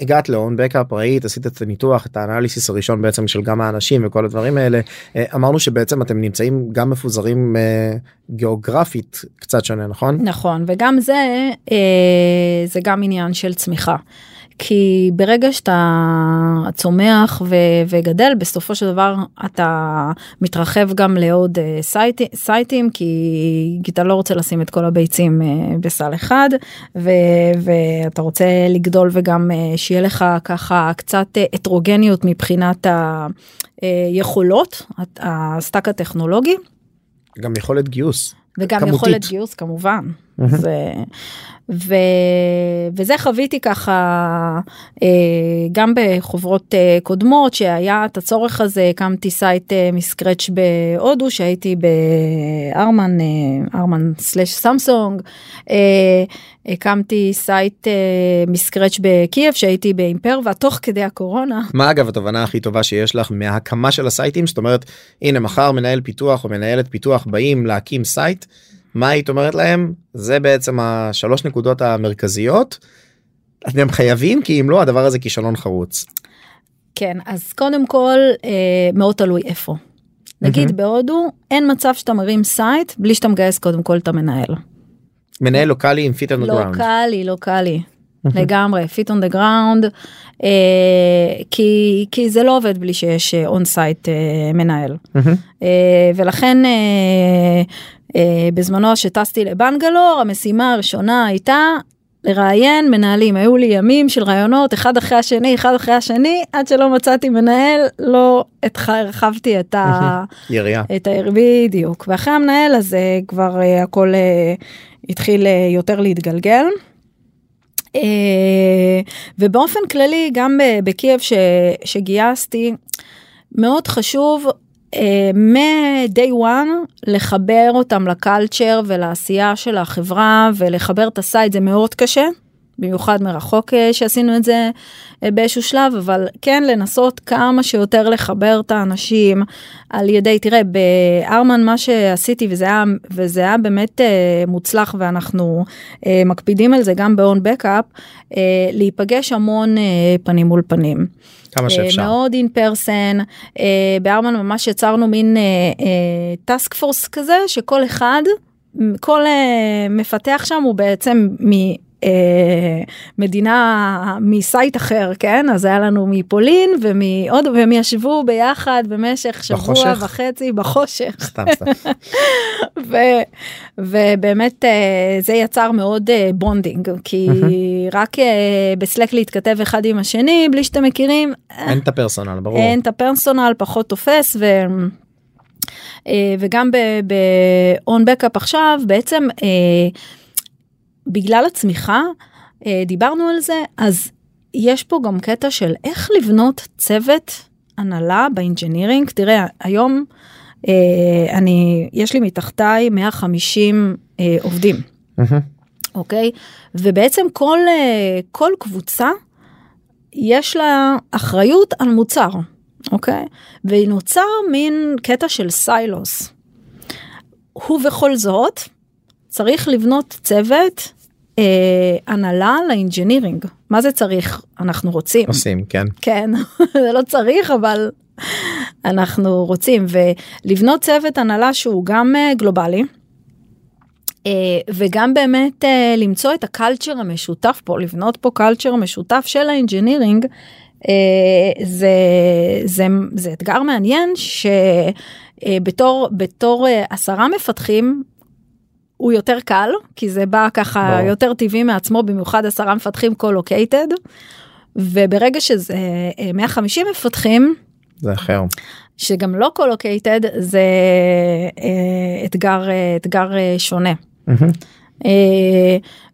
הגעת להון בקאפ ראית עשית את הניתוח את האנליסיס הראשון בעצם של גם האנשים וכל הדברים האלה אה, אמרנו שבעצם אתם נמצאים גם מפוזרים אה, גיאוגרפית קצת שונה נכון? נכון וגם זה אה, זה גם עניין של צמיחה. כי ברגע שאתה צומח ו- וגדל בסופו של דבר אתה מתרחב גם לעוד אה, site, סייטים כי, כי אתה לא רוצה לשים את כל הביצים אה, בסל אחד ו- ואתה רוצה לגדול וגם אה, שיהיה לך ככה קצת הטרוגניות מבחינת היכולות ה stack הטכנולוגי. גם יכולת גיוס. וגם כמותית. יכולת גיוס כמובן. זה, ו, וזה חוויתי ככה אה, גם בחברות אה, קודמות שהיה את הצורך הזה הקמתי site אה, מ scratch בהודו שהייתי ב Harman Harman slash Samsung הקמתי site מ scratch בקייב שהייתי ב Imperva תוך כדי הקורונה. מה אגב התובנה הכי טובה שיש לך מההקמה של הסייטים זאת אומרת הנה מחר מנהל פיתוח או מנהלת פיתוח באים להקים site מה היית אומרת להם זה בעצם השלוש נקודות המרכזיות. אתם חייבים כי אם לא הדבר הזה כישלון חרוץ. כן אז קודם כל אה, מאוד תלוי איפה. נגיד בהודו אין מצב שאתה מרים site בלי שאתה מגייס קודם כל את המנהל. מנהל לוקאלי עם feet on the ground. לוקאלי לוקאלי לגמרי feet on the ground כי כי זה לא עובד בלי שיש on site מנהל אה, ולכן אה, אה, בזמנו שטסתי לבנגלור המשימה הראשונה הייתה לראיין מנהלים היו לי ימים של ראיונות אחד אחרי השני אחד אחרי השני עד שלא מצאתי מנהל לא הרחבתי את ה... יריעה. את היריעה בדיוק ואחרי המנהל הזה כבר אה, הכל אה, התחיל אה, יותר להתגלגל. אה, ובאופן כללי גם בקייב ש, שגייסתי מאוד חשוב אה, מ-day one לחבר אותם ל culture ולעשייה של החברה ולחבר את ה site זה מאוד קשה. במיוחד מרחוק אה, שעשינו את זה אה, באיזשהו שלב אבל כן לנסות כמה שיותר לחבר את האנשים על ידי תראה בארמן מה שעשיתי וזה היה וזה היה באמת אה, מוצלח ואנחנו מקפידים על זה גם ב-on backup להיפגש המון פנים מול פנים. כמה שאפשר. מאוד אין פרסן בארמן ממש יצרנו מין טאסק פורס כזה שכל אחד כל מפתח שם הוא בעצם מ... אה, מדינה מסייט אחר כן אז היה לנו מפולין ומעוד והם ישבו ביחד במשך שבוע בחושך? וחצי בחושך סתם סתם. [LAUGHS] ו, ובאמת אה, זה יצר מאוד אה, בונדינג כי רק אה, בסלק להתכתב אחד עם השני בלי שאתם מכירים אין את הפרסונל ברור. אין את הפרסונל פחות תופס ו... אה, וגם ב-OwnBackup עכשיו בעצם אה, בגלל הצמיחה אה, דיברנו על זה אז יש פה גם קטע של איך לבנות צוות הנהלה ב engineering תראה היום אני יש לי מתחתיי 150 עובדים אוקיי ובעצם כל כל קבוצה יש לה אחריות על מוצר אוקיי? ונוצר מין קטע של silos. ובכל זאת, צריך לבנות צוות אה, הנהלה ל engineering. מה זה צריך? אנחנו רוצים. עושים, כן. כן, [LAUGHS] זה לא צריך, אבל אנחנו רוצים. ולבנות צוות הנהלה שהוא גם אה, גלובלי. אה, וגם באמת אה, למצוא את ה culture המשותף פה, לבנות פה culture משותף של ה engineering, אה, זה, זה, זה אתגר מעניין שבתור בתור אה, עשרה מפתחים הוא יותר קל כי זה בא ככה בוא. יותר טבעי מעצמו במיוחד עשרה מפתחים co-located וברגע שזה 150 אה, מפתחים זה אחר שגם לא co-located זה אתגר אתגר שונה. Mm-hmm.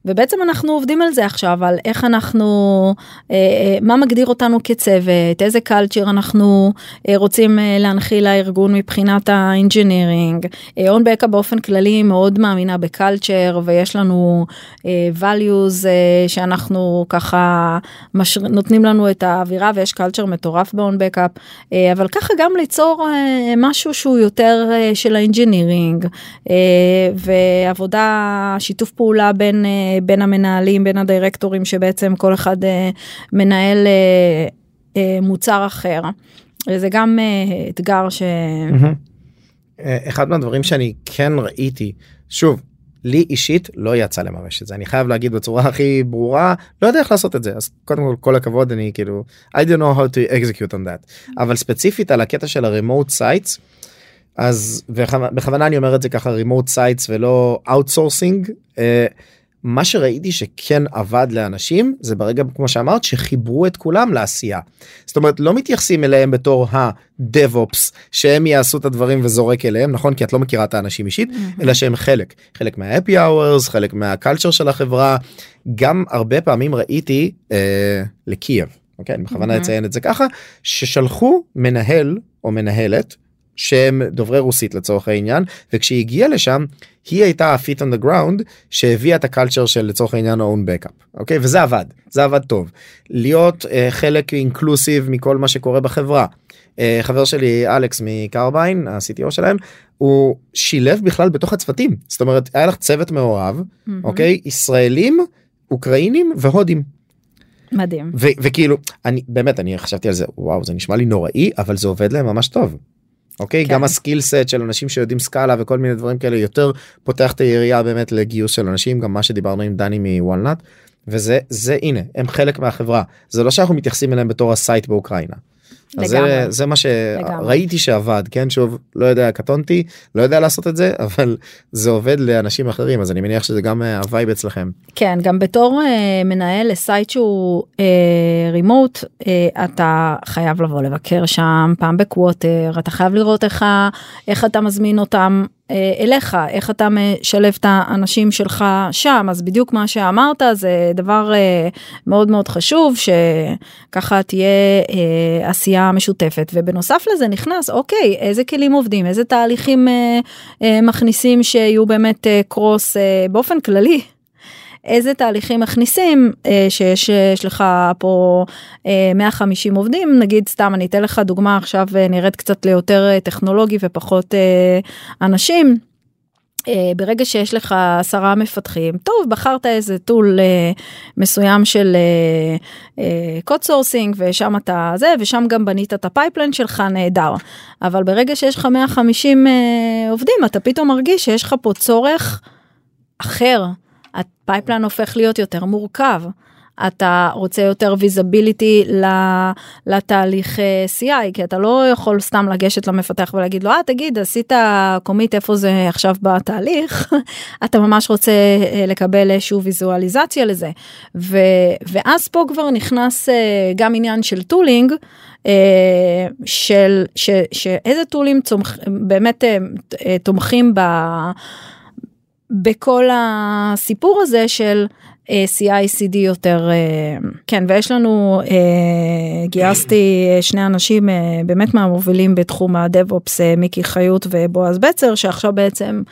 ובעצם אנחנו עובדים על זה עכשיו על איך אנחנו אה, אה, מה מגדיר אותנו כצוות איזה culture אנחנו אה, רוצים להנחיל לארגון מבחינת ה engineering. OwnBackup באופן כללי מאוד מאמינה ב culture ויש לנו values שאנחנו ככה מש... נותנים לנו את האווירה ויש culture מטורף ב OwnBackup אבל ככה גם ליצור משהו שהוא יותר של ה engineering ועבודה שיתוף פעולה בין. בין המנהלים, בין הדירקטורים, שבעצם כל אחד אה, מנהל אה, אה, מוצר אחר. וזה גם אתגר ש... אחד מהדברים שאני כן ראיתי, שוב, לי אישית לא יצא לממש את זה אני חייב להגיד בצורה הכי ברורה לא יודע איך לעשות את זה אז קודם כל כל הכבוד אני כאילו I don't know how to execute on that אבל ספציפית על הקטע של ה remote sites אז בכוונה אני אומר את זה ככה remote sites ולא outsourcing. מה שראיתי שכן עבד לאנשים זה ברגע כמו שאמרת שחיברו את כולם לעשייה. זאת אומרת לא מתייחסים אליהם בתור ה-DevOps שהם יעשו את הדברים וזורק אליהם נכון כי את לא מכירה את האנשים אישית mm-hmm. אלא שהם חלק חלק מה-happy hours חלק מה culture של החברה גם הרבה פעמים ראיתי אה, לקייב אוקיי אני בכוונה mm-hmm. אציין את זה ככה ששלחו מנהל או מנהלת שהם דוברי רוסית לצורך העניין וכשהיא הגיעה לשם היא הייתה הפיט on the ground שהביאה את הקלצ'ר של לצורך העניין own backup אוקיי וזה עבד זה עבד טוב להיות uh, חלק אינקלוסיב מכל מה שקורה בחברה. Uh, חבר שלי אלכס מקרביין ה-CTO שלהם הוא שילב בכלל בתוך הצוותים זאת אומרת היה לך צוות מעורב mm-hmm. אוקיי ישראלים אוקראינים והודים. מדהים ו- וכאילו אני באמת אני חשבתי על זה וואו זה נשמע לי נוראי אבל זה עובד להם ממש טוב. אוקיי כן. גם ה skill set של אנשים שיודעים Scala וכל מיני דברים כאלה יותר פותח את היריעה באמת לגיוס של אנשים גם מה שדיברנו עם דני מ Walnut וזה זה הנה הם חלק מהחברה זה לא שאנחנו מתייחסים אליהם בתור ה site באוקראינה. אז זה, זה מה שראיתי שעבד כן? שוב לא יודע קטונתי לא יודע לעשות את זה [LAUGHS] אבל זה עובד לאנשים אחרים אז אני מניח שזה גם אה, ה vibe אצלכם. כן גם בתור אה, מנהל ל site שהוא remote אה, אה, אתה חייב לבוא לבקר שם פעם ב quarter אתה חייב לראות איך, איך אתה מזמין אותם אה, אליך איך אתה משלב את האנשים שלך שם. אז בדיוק מה שאמרת זה דבר אה, מאוד מאוד חשוב שככה תהיה אה, עשייה משותפת ובנוסף לזה נכנס אוקיי איזה כלים עובדים איזה תהליכים מכניסים שיהיו באמת cross באופן כללי איזה תהליכים מכניסים אה, שיש יש לך פה אה, 150 עובדים נגיד סתם אני אתן לך דוגמה עכשיו אה, נראית קצת ליותר אה, טכנולוגי ופחות אה, אנשים. אה, ברגע שיש לך עשרה מפתחים טוב בחרת איזה tool אה, מסוים של code אה, sourcing ושם אתה זה ושם גם בנית את ה pipeline שלך נהדר אבל ברגע שיש לך 150 אה, עובדים אתה פתאום מרגיש שיש לך פה צורך אחר ה pipeline הופך להיות יותר מורכב. אתה רוצה יותר visibility לתהליך אה, CI כי אתה לא יכול סתם לגשת למפתח ולהגיד לו אה תגיד עשית commit איפה זה עכשיו בתהליך [LAUGHS] אתה ממש רוצה אה, לקבל איזשהו ויזואליזציה לזה ו, ואז פה כבר נכנס אה, גם עניין של tooling. של ש, שאיזה טולים צומח, באמת תומכים ב, בכל הסיפור הזה של CI/CD יותר אה, כן ויש לנו אה, גייסתי שני אנשים באמת מהמובילים בתחום הדב-אופס מיקי חיות ובועז בצר שעכשיו בעצם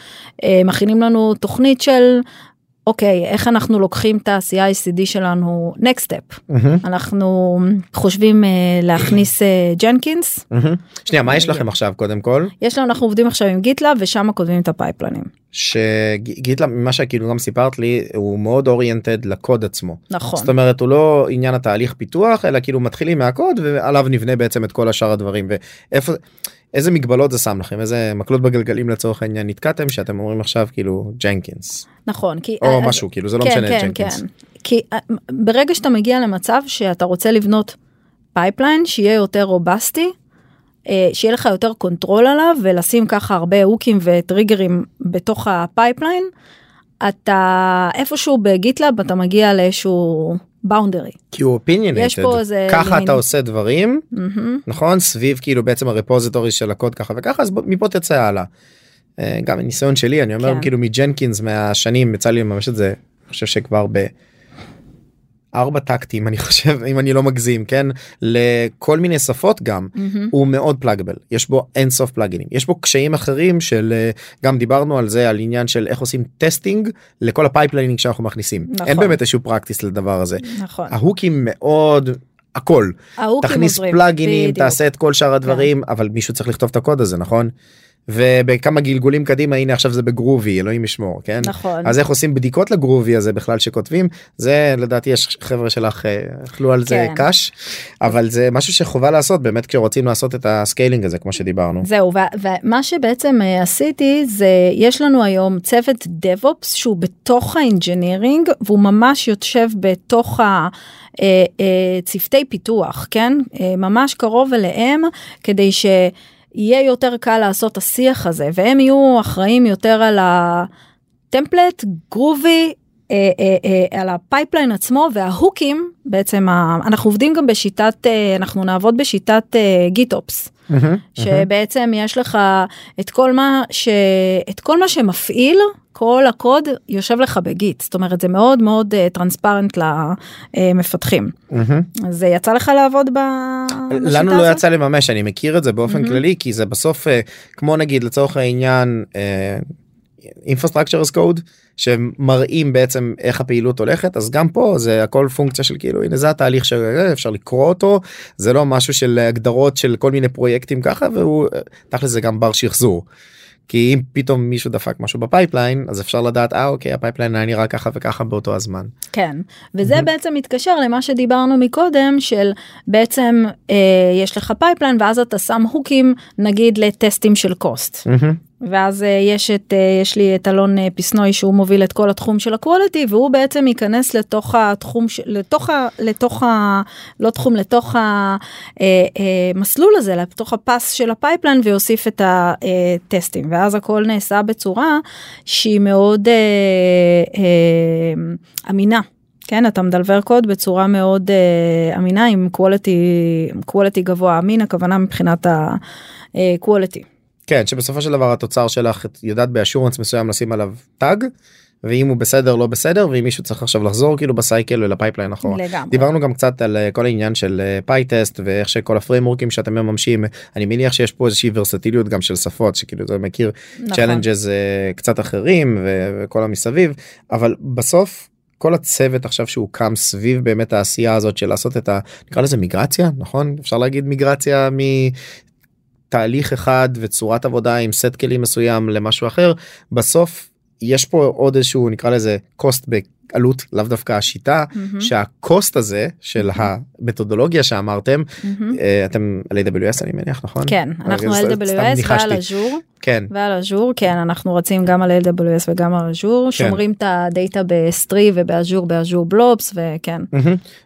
מכינים לנו תוכנית של אוקיי איך אנחנו לוקחים את ה-CI/CD שלנו next step. אנחנו חושבים uh, להכניס ג'נקינס. Mm-hmm. שנייה מה יש לכם עכשיו קודם כל? יש לנו אנחנו עובדים עכשיו עם GitLab ושם כותבים את ה-pipeline ים. ש-GitLab ממה שכאילו גם סיפרת לי הוא מאוד oriented לקוד עצמו. נכון. זאת אומרת הוא לא עניין התהליך פיתוח אלא כאילו מתחילים מהקוד ועליו נבנה בעצם את כל השאר הדברים ואיפה. איזה מגבלות זה שם לכם איזה מקלות בגלגלים לצורך העניין נתקעתם שאתם אומרים עכשיו כאילו Jenkins. נכון כי או uh, משהו כאילו זה לא כן, משנה כן, Jenkins. כן. כי uh, ברגע שאתה מגיע למצב שאתה רוצה לבנות pipeline שיהיה יותר robust י. uh, שיהיה לך יותר control עליו ולשים ככה הרבה hook ים וטריגרים בתוך ה-pipeline. אתה איפשהו ב-GitLab אתה מגיע לאיזשהו boundary. כי הוא opinionated. ככה אתה עושה דברים mm-hmm. נכון סביב כאילו בעצם ה-repository של הקוד ככה וככה אז מפה תצא הלאה. אה, גם הניסיון שלי אני אומר כן. כאילו מ-Jenkins מהשנים יצא לי ממש את זה אני חושב שכבר ב... ארבע טקטים אני חושב [LAUGHS] אם אני לא מגזים כן לכל מיני שפות גם mm-hmm. הוא מאוד pluggable יש בו אין סוף plugin ים יש בו קשיים אחרים של אה, גם דיברנו על זה על עניין של איך עושים testing לכל ה-pipelining שאנחנו מכניסים נכון. אין באמת איזשהו practice לדבר הזה נכון ה-hook ים מאוד הכל תכניס plugin ים תעשה את כל שאר הדברים כן. אבל מישהו צריך לכתוב את הקוד הזה נכון. ובכמה גלגולים קדימה הנה עכשיו זה ב-Groovy אלוהים ישמור כן? נכון. אז איך עושים בדיקות ל-Groovy הזה בכלל שכותבים? זה לדעתי יש חבר'ה שלך אה, אכלו על זה כן. קש אבל זה משהו שחובה לעשות באמת כשרוצים לעשות את ה-scaling הזה כמו שדיברנו. זהו ומה שבעצם אה, עשיתי זה יש לנו היום צוות DevOps שהוא בתוך האינג'ינירינג והוא ממש יושב בתוך ה... אה, צוותי פיתוח כן? ממש קרוב אליהם כדי ש... יהיה יותר קל לעשות השיח הזה והם יהיו אחראים יותר על ה-template Groovy אה, אה, אה, על ה-pipeline עצמו וה-hook ים בעצם ה, אנחנו עובדים גם בשיטת אה, אנחנו נעבוד בשיטת אה, GitOps. Mm-hmm, שבעצם mm-hmm. יש לך את כל מה שאת כל מה שמפעיל כל הקוד יושב לך ב-Git זאת אומרת זה מאוד מאוד transparent uh, למפתחים mm-hmm. אז יצא לך לעבוד ב... לנו לא יצא לממש אני מכיר את זה באופן mm-hmm. כללי כי זה בסוף uh, כמו נגיד לצורך העניין. uh, קוד שמראים בעצם איך הפעילות הולכת אז גם פה זה הכל פונקציה של כאילו הנה זה התהליך שאפשר לקרוא אותו זה לא משהו של הגדרות של כל מיני פרויקטים ככה והוא תכל'ס זה גם בר שחזור. כי אם פתאום מישהו דפק משהו ב-pipeline אז אפשר לדעת אה אוקיי ה-pipeline היה נראה ככה וככה באותו הזמן. כן וזה. בעצם מתקשר למה שדיברנו מקודם של בעצם אה, יש לך pipeline ואז אתה שם hook ים נגיד לטסטים של cost. ואז אה, יש את אה, יש לי את אלון אה, פיסנוי שהוא מוביל את כל התחום של ה-quality והוא בעצם ייכנס לתוך התחום לתוך ה... לתוך ה... לא תחום לתוך המסלול הזה לתוך הפס של ה-pipeline ויוסיף את הטסטים ואז הכל נעשה בצורה שהיא מאוד אמינה. כן אתה מ-deliver קוד בצורה מאוד uh, אמינה עם quality quality גבוה אמין הכוונה מבחינת ה-quality. כן שבסופו של דבר התוצר שלך יודעת ב-assurance מסוים לשים עליו tag. ואם הוא בסדר לא בסדר ואם מישהו צריך עכשיו לחזור כאילו ב-cycle ול-pipeline אחורה. לגמרי. דיברנו גם קצת על אה, כל העניין של pytest אה, ואיך שכל ה-framework ים שאתם מממשים אני מניח שיש פה איזושהי ורסטיליות גם של שפות שכאילו אתה מכיר נכון. challenges uh, קצת אחרים וכל המסביב אבל בסוף כל הצוות עכשיו שהוקם סביב באמת העשייה הזאת של לעשות את ה... נקרא לזה מיגרציה נכון אפשר להגיד מיגרציה תהליך אחד וצורת עבודה עם סט כלים מסוים למשהו אחר בסוף יש פה עוד איזשהו נקרא לזה cost עלות לאו דווקא השיטה מהמם. שה-cost הזה של המתודולוגיה שאמרתם. אה, אתם על AWS אני מניח נכון? כן, אנחנו על AWS. ועל אז'ור, כן ועל אז'ור, כן, אנחנו רצים גם על AWS וגם על Azure, שומרים את הדאטה ב-S3 ובאז'ור ב-Azure Blobs, וכן.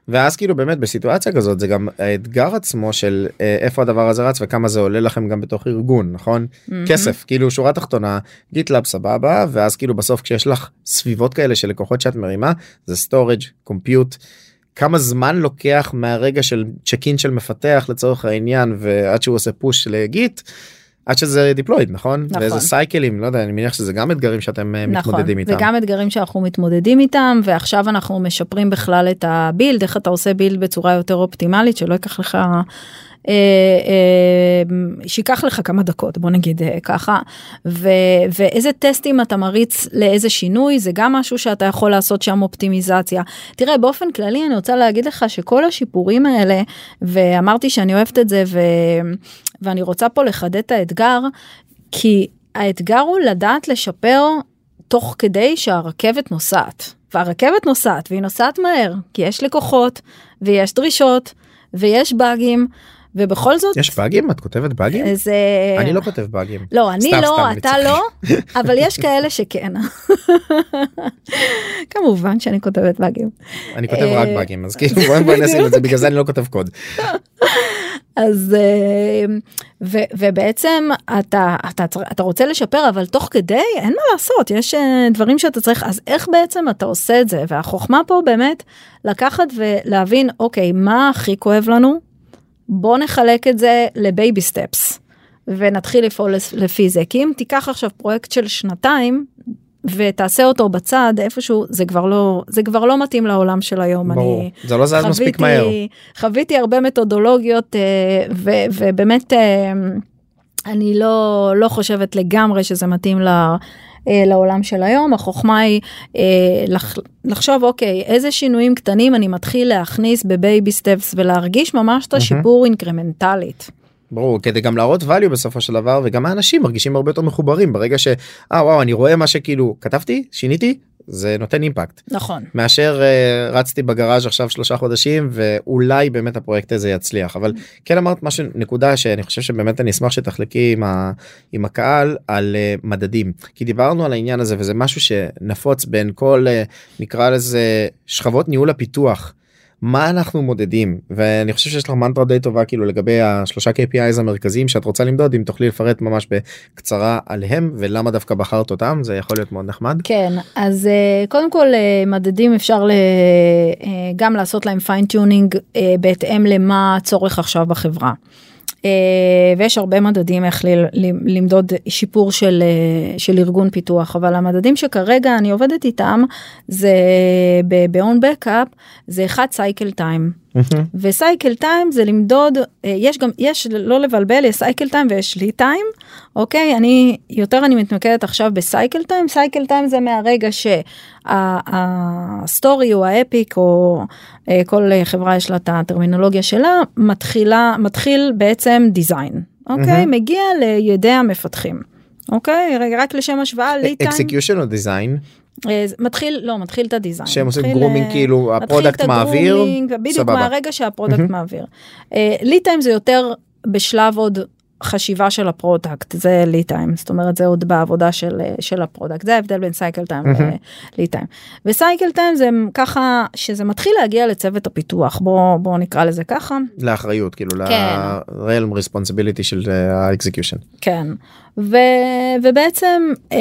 ואז כאילו באמת בסיטואציה כזאת זה גם האתגר עצמו של אה, איפה הדבר הזה רץ וכמה זה עולה לכם גם בתוך ארגון נכון. כסף כאילו שורה תחתונה GitLab סבבה ואז כאילו בסוף כשיש לך סביבות כאלה של לקוחות שאת מרימה זה storage compute. כמה זמן לוקח מהרגע של צ'ק אין של מפתח לצורך העניין ועד שהוא עושה פוש לגיט. עד שזה דיפלויד נכון? נכון. ואיזה סייקלים לא יודע אני מניח שזה גם אתגרים שאתם אה, נכון, מתמודדים איתם. וגם אתגרים שאנחנו מתמודדים איתם, ועכשיו אנחנו משפרים בכלל את הבילד, איך אתה עושה בילד בצורה יותר אופטימלית, שלא ייקח לך... אה, אה, שייקח לך כמה דקות בוא נגיד אה, ככה ו, ואיזה טסטים אתה מריץ לאיזה שינוי זה גם משהו שאתה יכול לעשות שם אופטימיזציה תראה באופן כללי אני רוצה להגיד לך שכל השיפורים האלה ואמרתי שאני אוהבת את זה ו, ואני רוצה פה לחדד את האתגר כי האתגר הוא לדעת לשפר תוך כדי שהרכבת נוסעת. והרכבת נוסעת והיא נוסעת מהר כי יש לקוחות ויש דרישות ויש באגים ובכל זאת יש באגים את כותבת באגים? זה אני לא כותב באגים. לא אני סתם, לא סתם, אתה צוחק. לא [LAUGHS] אבל יש כאלה שכן [LAUGHS] כמובן שאני כותבת באגים אני כותב רק אה, באגים אז כאילו נשים את זה בגלל זה אני לא כותב קוד. [LAUGHS] אז אה, ו, ובעצם אתה, אתה אתה רוצה לשפר אבל תוך כדי אין מה לעשות יש אה, דברים שאתה צריך אז איך בעצם אתה עושה את זה והחוכמה פה באמת לקחת ולהבין אוקיי מה הכי כואב לנו בוא נחלק את זה לבייבי סטפס ונתחיל לפעול לפ- לפי זה כי אם תיקח עכשיו פרויקט של שנתיים. ותעשה אותו בצד איפשהו זה כבר לא זה כבר לא מתאים לעולם של היום ברור אני זה לא זז מספיק מהר. חוויתי הרבה מתודולוגיות אה, ו, ובאמת אה, אני לא לא חושבת לגמרי שזה מתאים ל... אה, לעולם של היום. החוכמה היא אה, לח, לחשוב אוקיי איזה שינויים קטנים אני מתחיל להכניס ב-baby steps ולהרגיש ממש את השיפור incremental ית. ברור כדי גם להראות value בסופו של דבר וגם האנשים מרגישים הרבה יותר מחוברים. ברגע שאה וואו אני רואה מה שכאילו כתבתי שיניתי זה נותן אימפקט נכון מאשר uh, רצתי בגראז' עכשיו שלושה חודשים ואולי באמת הפרויקט הזה יצליח אבל כן אמרת משהו נקודה שאני חושב שבאמת אני אשמח שתחלקי עם, ה, עם הקהל על uh, מדדים כי דיברנו על העניין הזה וזה משהו שנפוץ בין כל uh, נקרא לזה שכבות ניהול הפיתוח. מה אנחנו מודדים ואני חושב שיש לך מנטרה די טובה כאילו לגבי השלושה KPIs המרכזיים שאת רוצה למדוד אם תוכלי לפרט ממש בקצרה עליהם ולמה דווקא בחרת אותם זה יכול להיות מאוד נחמד. כן אז אה, קודם כל אה, מדדים אפשר אה, גם לעשות להם fine-tuning בהתאם למה הצורך עכשיו בחברה. אה, ויש הרבה מדדים איך למדוד שיפור של, אה, של ארגון פיתוח אבל המדדים שכרגע אני עובדת איתם זה ב-OwnBackup זה אחד cycle time ו cycle time זה למדוד אה, יש גם יש לא לבלבל יש cycle time ויש lead time אוקיי? אני יותר אני מתמקדת עכשיו ב cycle time. cycle time זה מהרגע שה story או ה epic או אה, כל חברה יש לה את הטרמינולוגיה שלה מתחילה מתחיל בעצם design אוקיי? מהמם. מגיע לידי המפתחים. אוקיי? רק לשם השוואה לי טיים. אקסקיושן או דיזיין מתחיל לא מתחיל את ה design שהם עושים grooming אה, כאילו ה product מעביר ה grooming, בדיוק סבבה. מהרגע שה product. מעביר. lead time זה יותר בשלב עוד חשיבה של ה product זה lead time זאת אומרת זה עוד בעבודה של אה, של ה product זה ההבדל בין cycle time. ו lead time. ו cycle time זה ככה שזה מתחיל להגיע לצוות הפיתוח בוא בוא נקרא לזה ככה לאחריות כאילו כן. ל-realm responsibility של אה, ה execution. כן ו, ובעצם אה,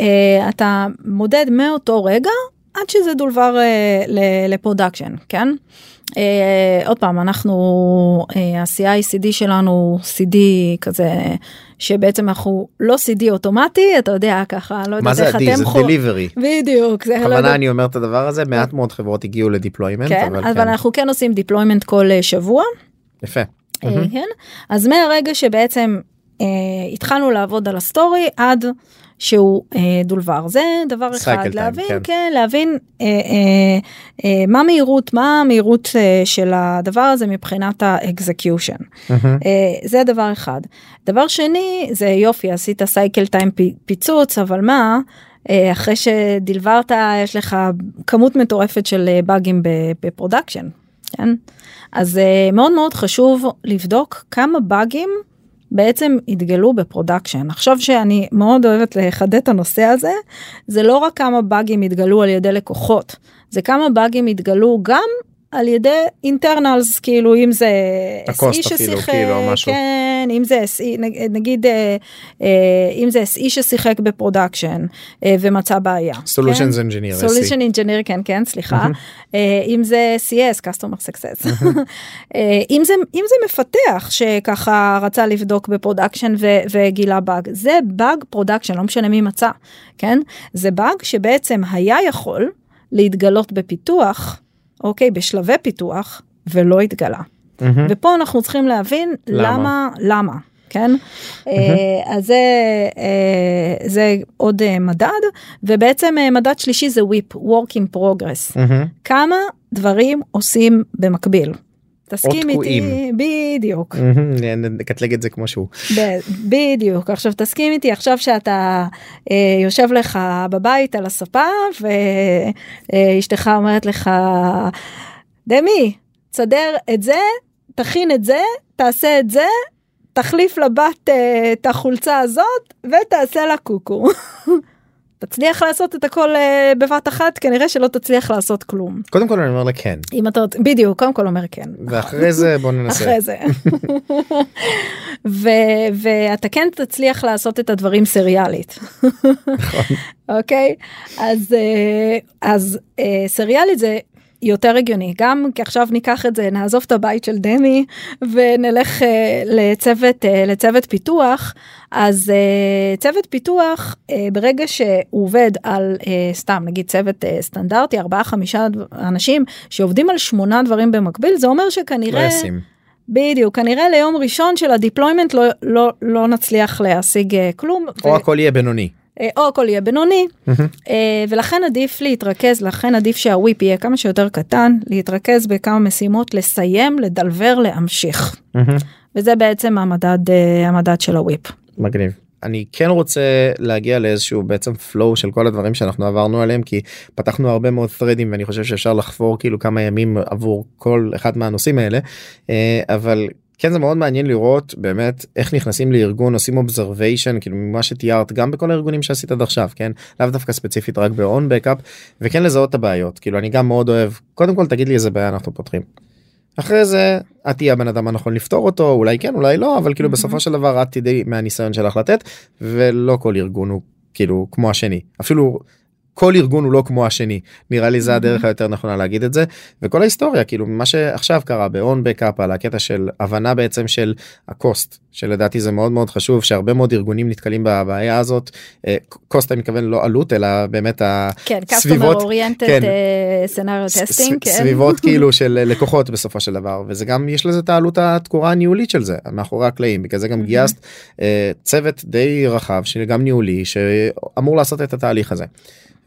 אה, אתה מודד מאותו רגע עד שזה delivered אה, ל production כן. אה, עוד פעם אנחנו אה, ה-CI/CD שלנו CD כזה שבעצם אנחנו לא CD אוטומטי אתה יודע ככה לא מה יודעת זה איך ה-D? זה אתם חו- delivery. בדיוק זה לא בכוונה יודעת- אני אומר את הדבר הזה מעט מאוד חברות הגיעו ל deployment כן אבל אבל כן. אנחנו כן עושים deployment כל אה, שבוע יפה. מהמם. כן אז מהרגע שבעצם אה, התחלנו לעבוד על ה story עד שהוא אה, delivered זה דבר אחד time, להבין כן. כן להבין אה, אה, אה, מה מהירות מה המהירות אה, של הדבר הזה מבחינת ה execution מהמם. אה, זה דבר אחד דבר שני זה יופי עשית cycle time פיצוץ אבל מה אה, אחרי שדלברת יש לך כמות מטורפת של אה, באגים ב production. כן? אז אה, מאוד מאוד חשוב לבדוק כמה באגים בעצם התגלו ב production. עכשיו שאני מאוד אוהבת לחדד את הנושא הזה, זה לא רק כמה באגים התגלו על ידי לקוחות, זה כמה באגים התגלו גם על ידי internals כאילו אם זה SE ששיחק, כאילו, כן, אם זה SE, נגיד אה, אה, אם זה SE ששיחק ב production אה, ומצא בעיה. Solutions כן? Engineer. Solution Engineer, כן, כן, סליחה. אם זה CS, Customer Success. אם, זה, אם זה מפתח שככה רצה לבדוק ב production וגילה באג, זה באג production, לא משנה מי מצא, כן? זה באג שבעצם היה יכול להתגלות בפיתוח. אוקיי, בשלבי פיתוח, ולא התגלה. Mm-hmm. ופה אנחנו צריכים להבין למה, למה, למה כן? Mm-hmm. אז זה, אה, זה עוד אה, מדד, ובעצם מדד שלישי זה WIP, Work in Progress. Mm-hmm. כמה דברים עושים במקביל. תסכים איתי, בדיוק. נקטלג את זה כמו שהוא. בדיוק, עכשיו תסכים איתי עכשיו שאתה אה, יושב לך בבית על הספה ואשתך אה, אומרת לך, דמי, תסדר את זה, תכין את זה, תעשה את זה, תחליף לבת אה, את החולצה הזאת ותעשה לה קוקו. [LAUGHS] תצליח לעשות את הכל uh, בבת אחת כנראה שלא תצליח לעשות כלום. קודם כל אני אומר לה כן. אם אתה בדיוק קודם כל אומר כן. ואחרי זה בוא ננסה. אחרי זה. ו- ואתה כן תצליח לעשות את הדברים סריאלית. נכון. אוקיי אז uh, אז uh, סריאלית זה יותר הגיוני גם כי עכשיו ניקח את זה נעזוב את הבית של דמי ונלך uh, לצוות uh, לצוות פיתוח אז uh, צוות פיתוח uh, ברגע שהוא עובד על uh, סתם נגיד צוות uh, סטנדרטי ארבעה חמישה אנשים שעובדים על שמונה דברים במקביל זה אומר שכנראה. לא בדיוק כנראה ליום ראשון של ה deployment לא לא לא נצליח להשיג כלום. או ו... הכל יהיה בינוני. או הכל יהיה בינוני ולכן עדיף להתרכז לכן עדיף שה WIP יהיה כמה שיותר קטן להתרכז בכמה משימות לסיים לדלבר להמשיך וזה בעצם המדד המדד של ה WIP. מגניב. אני כן רוצה להגיע לאיזשהו בעצם flow של כל הדברים שאנחנו עברנו עליהם כי פתחנו הרבה מאוד threadים ואני חושב שאפשר לחפור כאילו כמה ימים עבור כל אחד מהנושאים האלה אבל כן זה מאוד מעניין לראות באמת איך נכנסים לארגון עושים observation כאילו ממה שתיארת גם בכל הארגונים שעשית עד עכשיו כן לאו דווקא ספציפית רק ב-on backup וכן לזהות את הבעיות כאילו אני גם מאוד אוהב קודם כל תגיד לי איזה בעיה אנחנו פותרים. אחרי זה את תהיה הבן אדם הנכון לפתור אותו אולי כן אולי לא אבל כאילו בסופו של דבר את תדעי מהניסיון שלך לתת ולא כל ארגון הוא כאילו כמו השני. אפילו כל ארגון הוא לא כמו השני. נראה לי זה הדרך היותר נכונה להגיד את זה. וכל ההיסטוריה כאילו מה שעכשיו קרה ב-on backup על הקטע של הבנה בעצם של הקוסט שלדעתי זה מאוד מאוד חשוב שהרבה מאוד ארגונים נתקלים בבעיה הזאת. cost אני מתכוון לא עלות אלא באמת הסביבות כן, testing כן. סביבות [LAUGHS] כאילו של לקוחות בסופו של דבר. וזה גם יש לזה את העלות התקורה הניהולית של זה מאחורי הקלעים. בגלל זה גם גייסת צוות די רחב שגם ניהולי שאמור לעשות את התהליך הזה.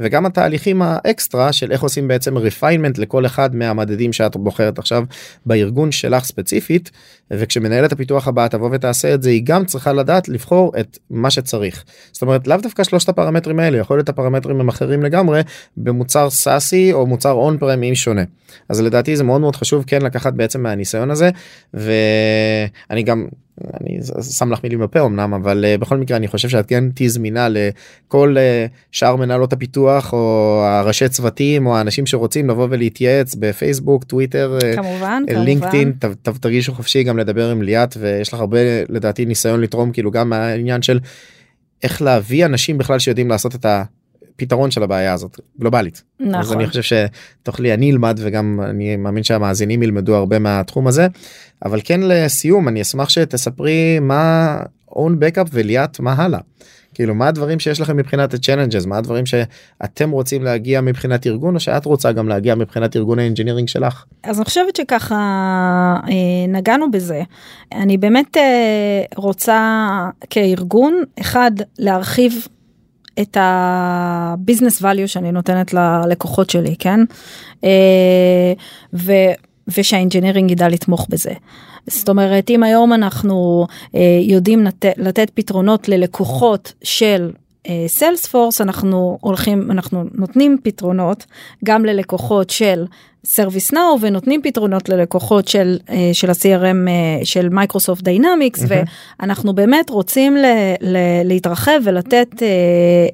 וגם התהליכים האקסטרה של איך עושים בעצם refinement לכל אחד מהמדדים שאת בוחרת עכשיו בארגון שלך ספציפית וכשמנהלת הפיתוח הבאה תבוא ותעשה את זה היא גם צריכה לדעת לבחור את מה שצריך. זאת אומרת לאו דווקא שלושת הפרמטרים האלה יכול להיות הפרמטרים הם אחרים לגמרי במוצר סאסי או מוצר און פרמים שונה. אז לדעתי זה מאוד מאוד חשוב כן לקחת בעצם מהניסיון הזה ואני גם אני שם לך מילים בפה אמנם אבל uh, בכל מקרה אני חושב שאת כן תהיי זמינה לכל uh, שאר מנהלות הפיתוח או הראשי צוותים או האנשים שרוצים לבוא ולהתייעץ בפייסבוק טוויטר אה, כמובן לינקדאין תרגישו חופשי גם לדבר עם ליאת ויש לך הרבה לדעתי ניסיון לתרום כאילו גם העניין של איך להביא אנשים בכלל שיודעים לעשות את ה... פתרון של הבעיה הזאת גלובלית. נכון. אז אני חושב שתוכלי אני אלמד וגם אני מאמין שהמאזינים ילמדו הרבה מהתחום הזה אבל כן לסיום אני אשמח שתספרי מה OwnBackup וליאת מה הלאה. כאילו מה הדברים שיש לכם מבחינת ה-challenges מה הדברים שאתם רוצים להגיע מבחינת ארגון או שאת רוצה גם להגיע מבחינת ארגון ה engineering שלך. אז אני חושבת שככה אה, נגענו בזה אני באמת אה, רוצה כארגון אחד להרחיב את ה business value שאני נותנת ללקוחות שלי כן אה, ו, ושה engineering ידע לתמוך בזה. זאת אומרת אם היום אנחנו אה, יודעים לתת, לתת פתרונות ללקוחות של Salesforce אנחנו הולכים אנחנו נותנים פתרונות גם ללקוחות של ServiceNow ונותנים פתרונות ללקוחות של אה, של ה-CRM אה, של Microsoft Dynamics מהמם. ואנחנו באמת רוצים ל, ל, להתרחב ולתת אה,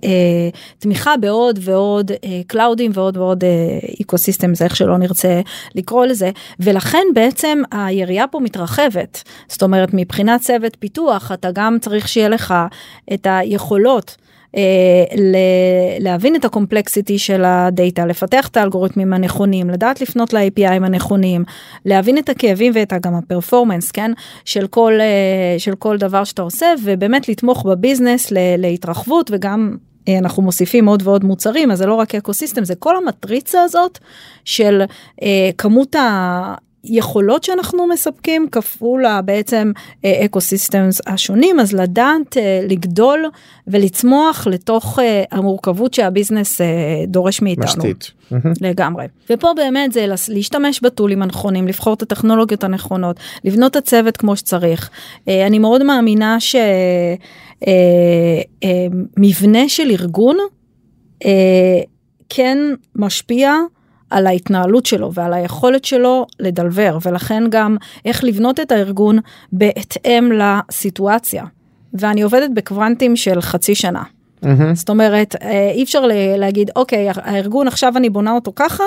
אה, תמיכה בעוד ועוד אה, קלאודים ועוד ועוד ecosystem זה איך שלא נרצה לקרוא לזה ולכן בעצם היריעה פה מתרחבת זאת אומרת מבחינת צוות פיתוח אתה גם צריך שיהיה לך את היכולות. אה, להבין את הקומפלקסיטי של הדאטה, לפתח את האלגוריתמים הנכונים, לדעת לפנות ל-API הנכונים, להבין את הכאבים ואת גם הפרפורמנס, כן, של כל, אה, של כל דבר שאתה עושה, ובאמת לתמוך בביזנס להתרחבות וגם אה, אנחנו מוסיפים עוד ועוד מוצרים, אז זה לא רק אקוסיסטם, זה כל המטריצה הזאת של אה, כמות יכולות שאנחנו מספקים כפול בעצם אקו סיסטמס השונים אז לדעת אה, לגדול ולצמוח לתוך אה, המורכבות שהביזנס אה, דורש מאיתנו. משתית. לגמרי. ופה באמת זה להשתמש בטולים הנכונים, לבחור את הטכנולוגיות הנכונות, לבנות את הצוות כמו שצריך. אה, אני מאוד מאמינה שמבנה של ארגון אה, כן משפיע על ההתנהלות שלו ועל היכולת שלו לדלבר, ולכן גם איך לבנות את הארגון בהתאם לסיטואציה. ואני עובדת בקוונטים של חצי שנה. מהמם. זאת אומרת אה, אי אפשר להגיד אוקיי הארגון עכשיו אני בונה אותו ככה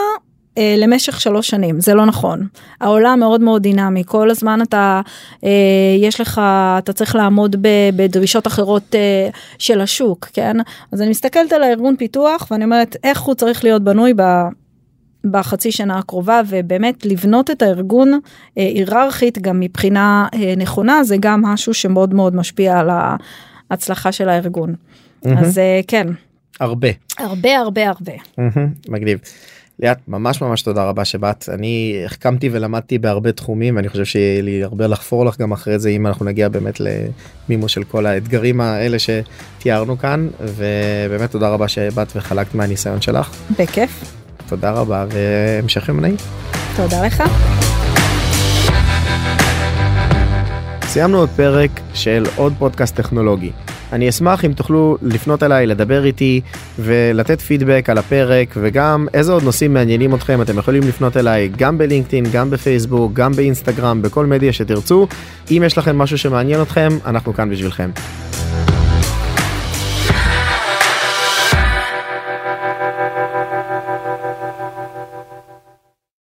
אה, למשך שלוש שנים זה לא נכון העולם מאוד מאוד דינמי כל הזמן אתה אה, יש לך אתה צריך לעמוד ב, בדרישות אחרות אה, של השוק כן אז אני מסתכלת על הארגון פיתוח ואני אומרת איך הוא צריך להיות בנוי ב... בחצי שנה הקרובה ובאמת לבנות את הארגון אה, היררכית גם מבחינה אה, נכונה זה גם משהו שמאוד מאוד משפיע על ההצלחה של הארגון. אז אה, כן הרבה. הרבה הרבה הרבה מהמם. מגניב. ליאת ממש ממש תודה רבה שבאת אני החכמתי ולמדתי בהרבה תחומים ואני חושב שיהיה לי הרבה לחפור לך גם אחרי זה אם אנחנו נגיע באמת למימוש של כל האתגרים האלה שתיארנו כאן ובאמת תודה רבה שבאת וחלקת מהניסיון שלך בכיף תודה רבה והמשך יום נעים. תודה לך. סיימנו עוד פרק של עוד פודקאסט טכנולוגי. אני אשמח אם תוכלו לפנות אליי, לדבר איתי ולתת פידבק על הפרק וגם איזה עוד נושאים מעניינים אתכם אתם יכולים לפנות אליי גם בלינקדאין, גם בפייסבוק, גם באינסטגרם, בכל מדיה שתרצו. אם יש לכם משהו שמעניין אתכם, אנחנו כאן בשבילכם.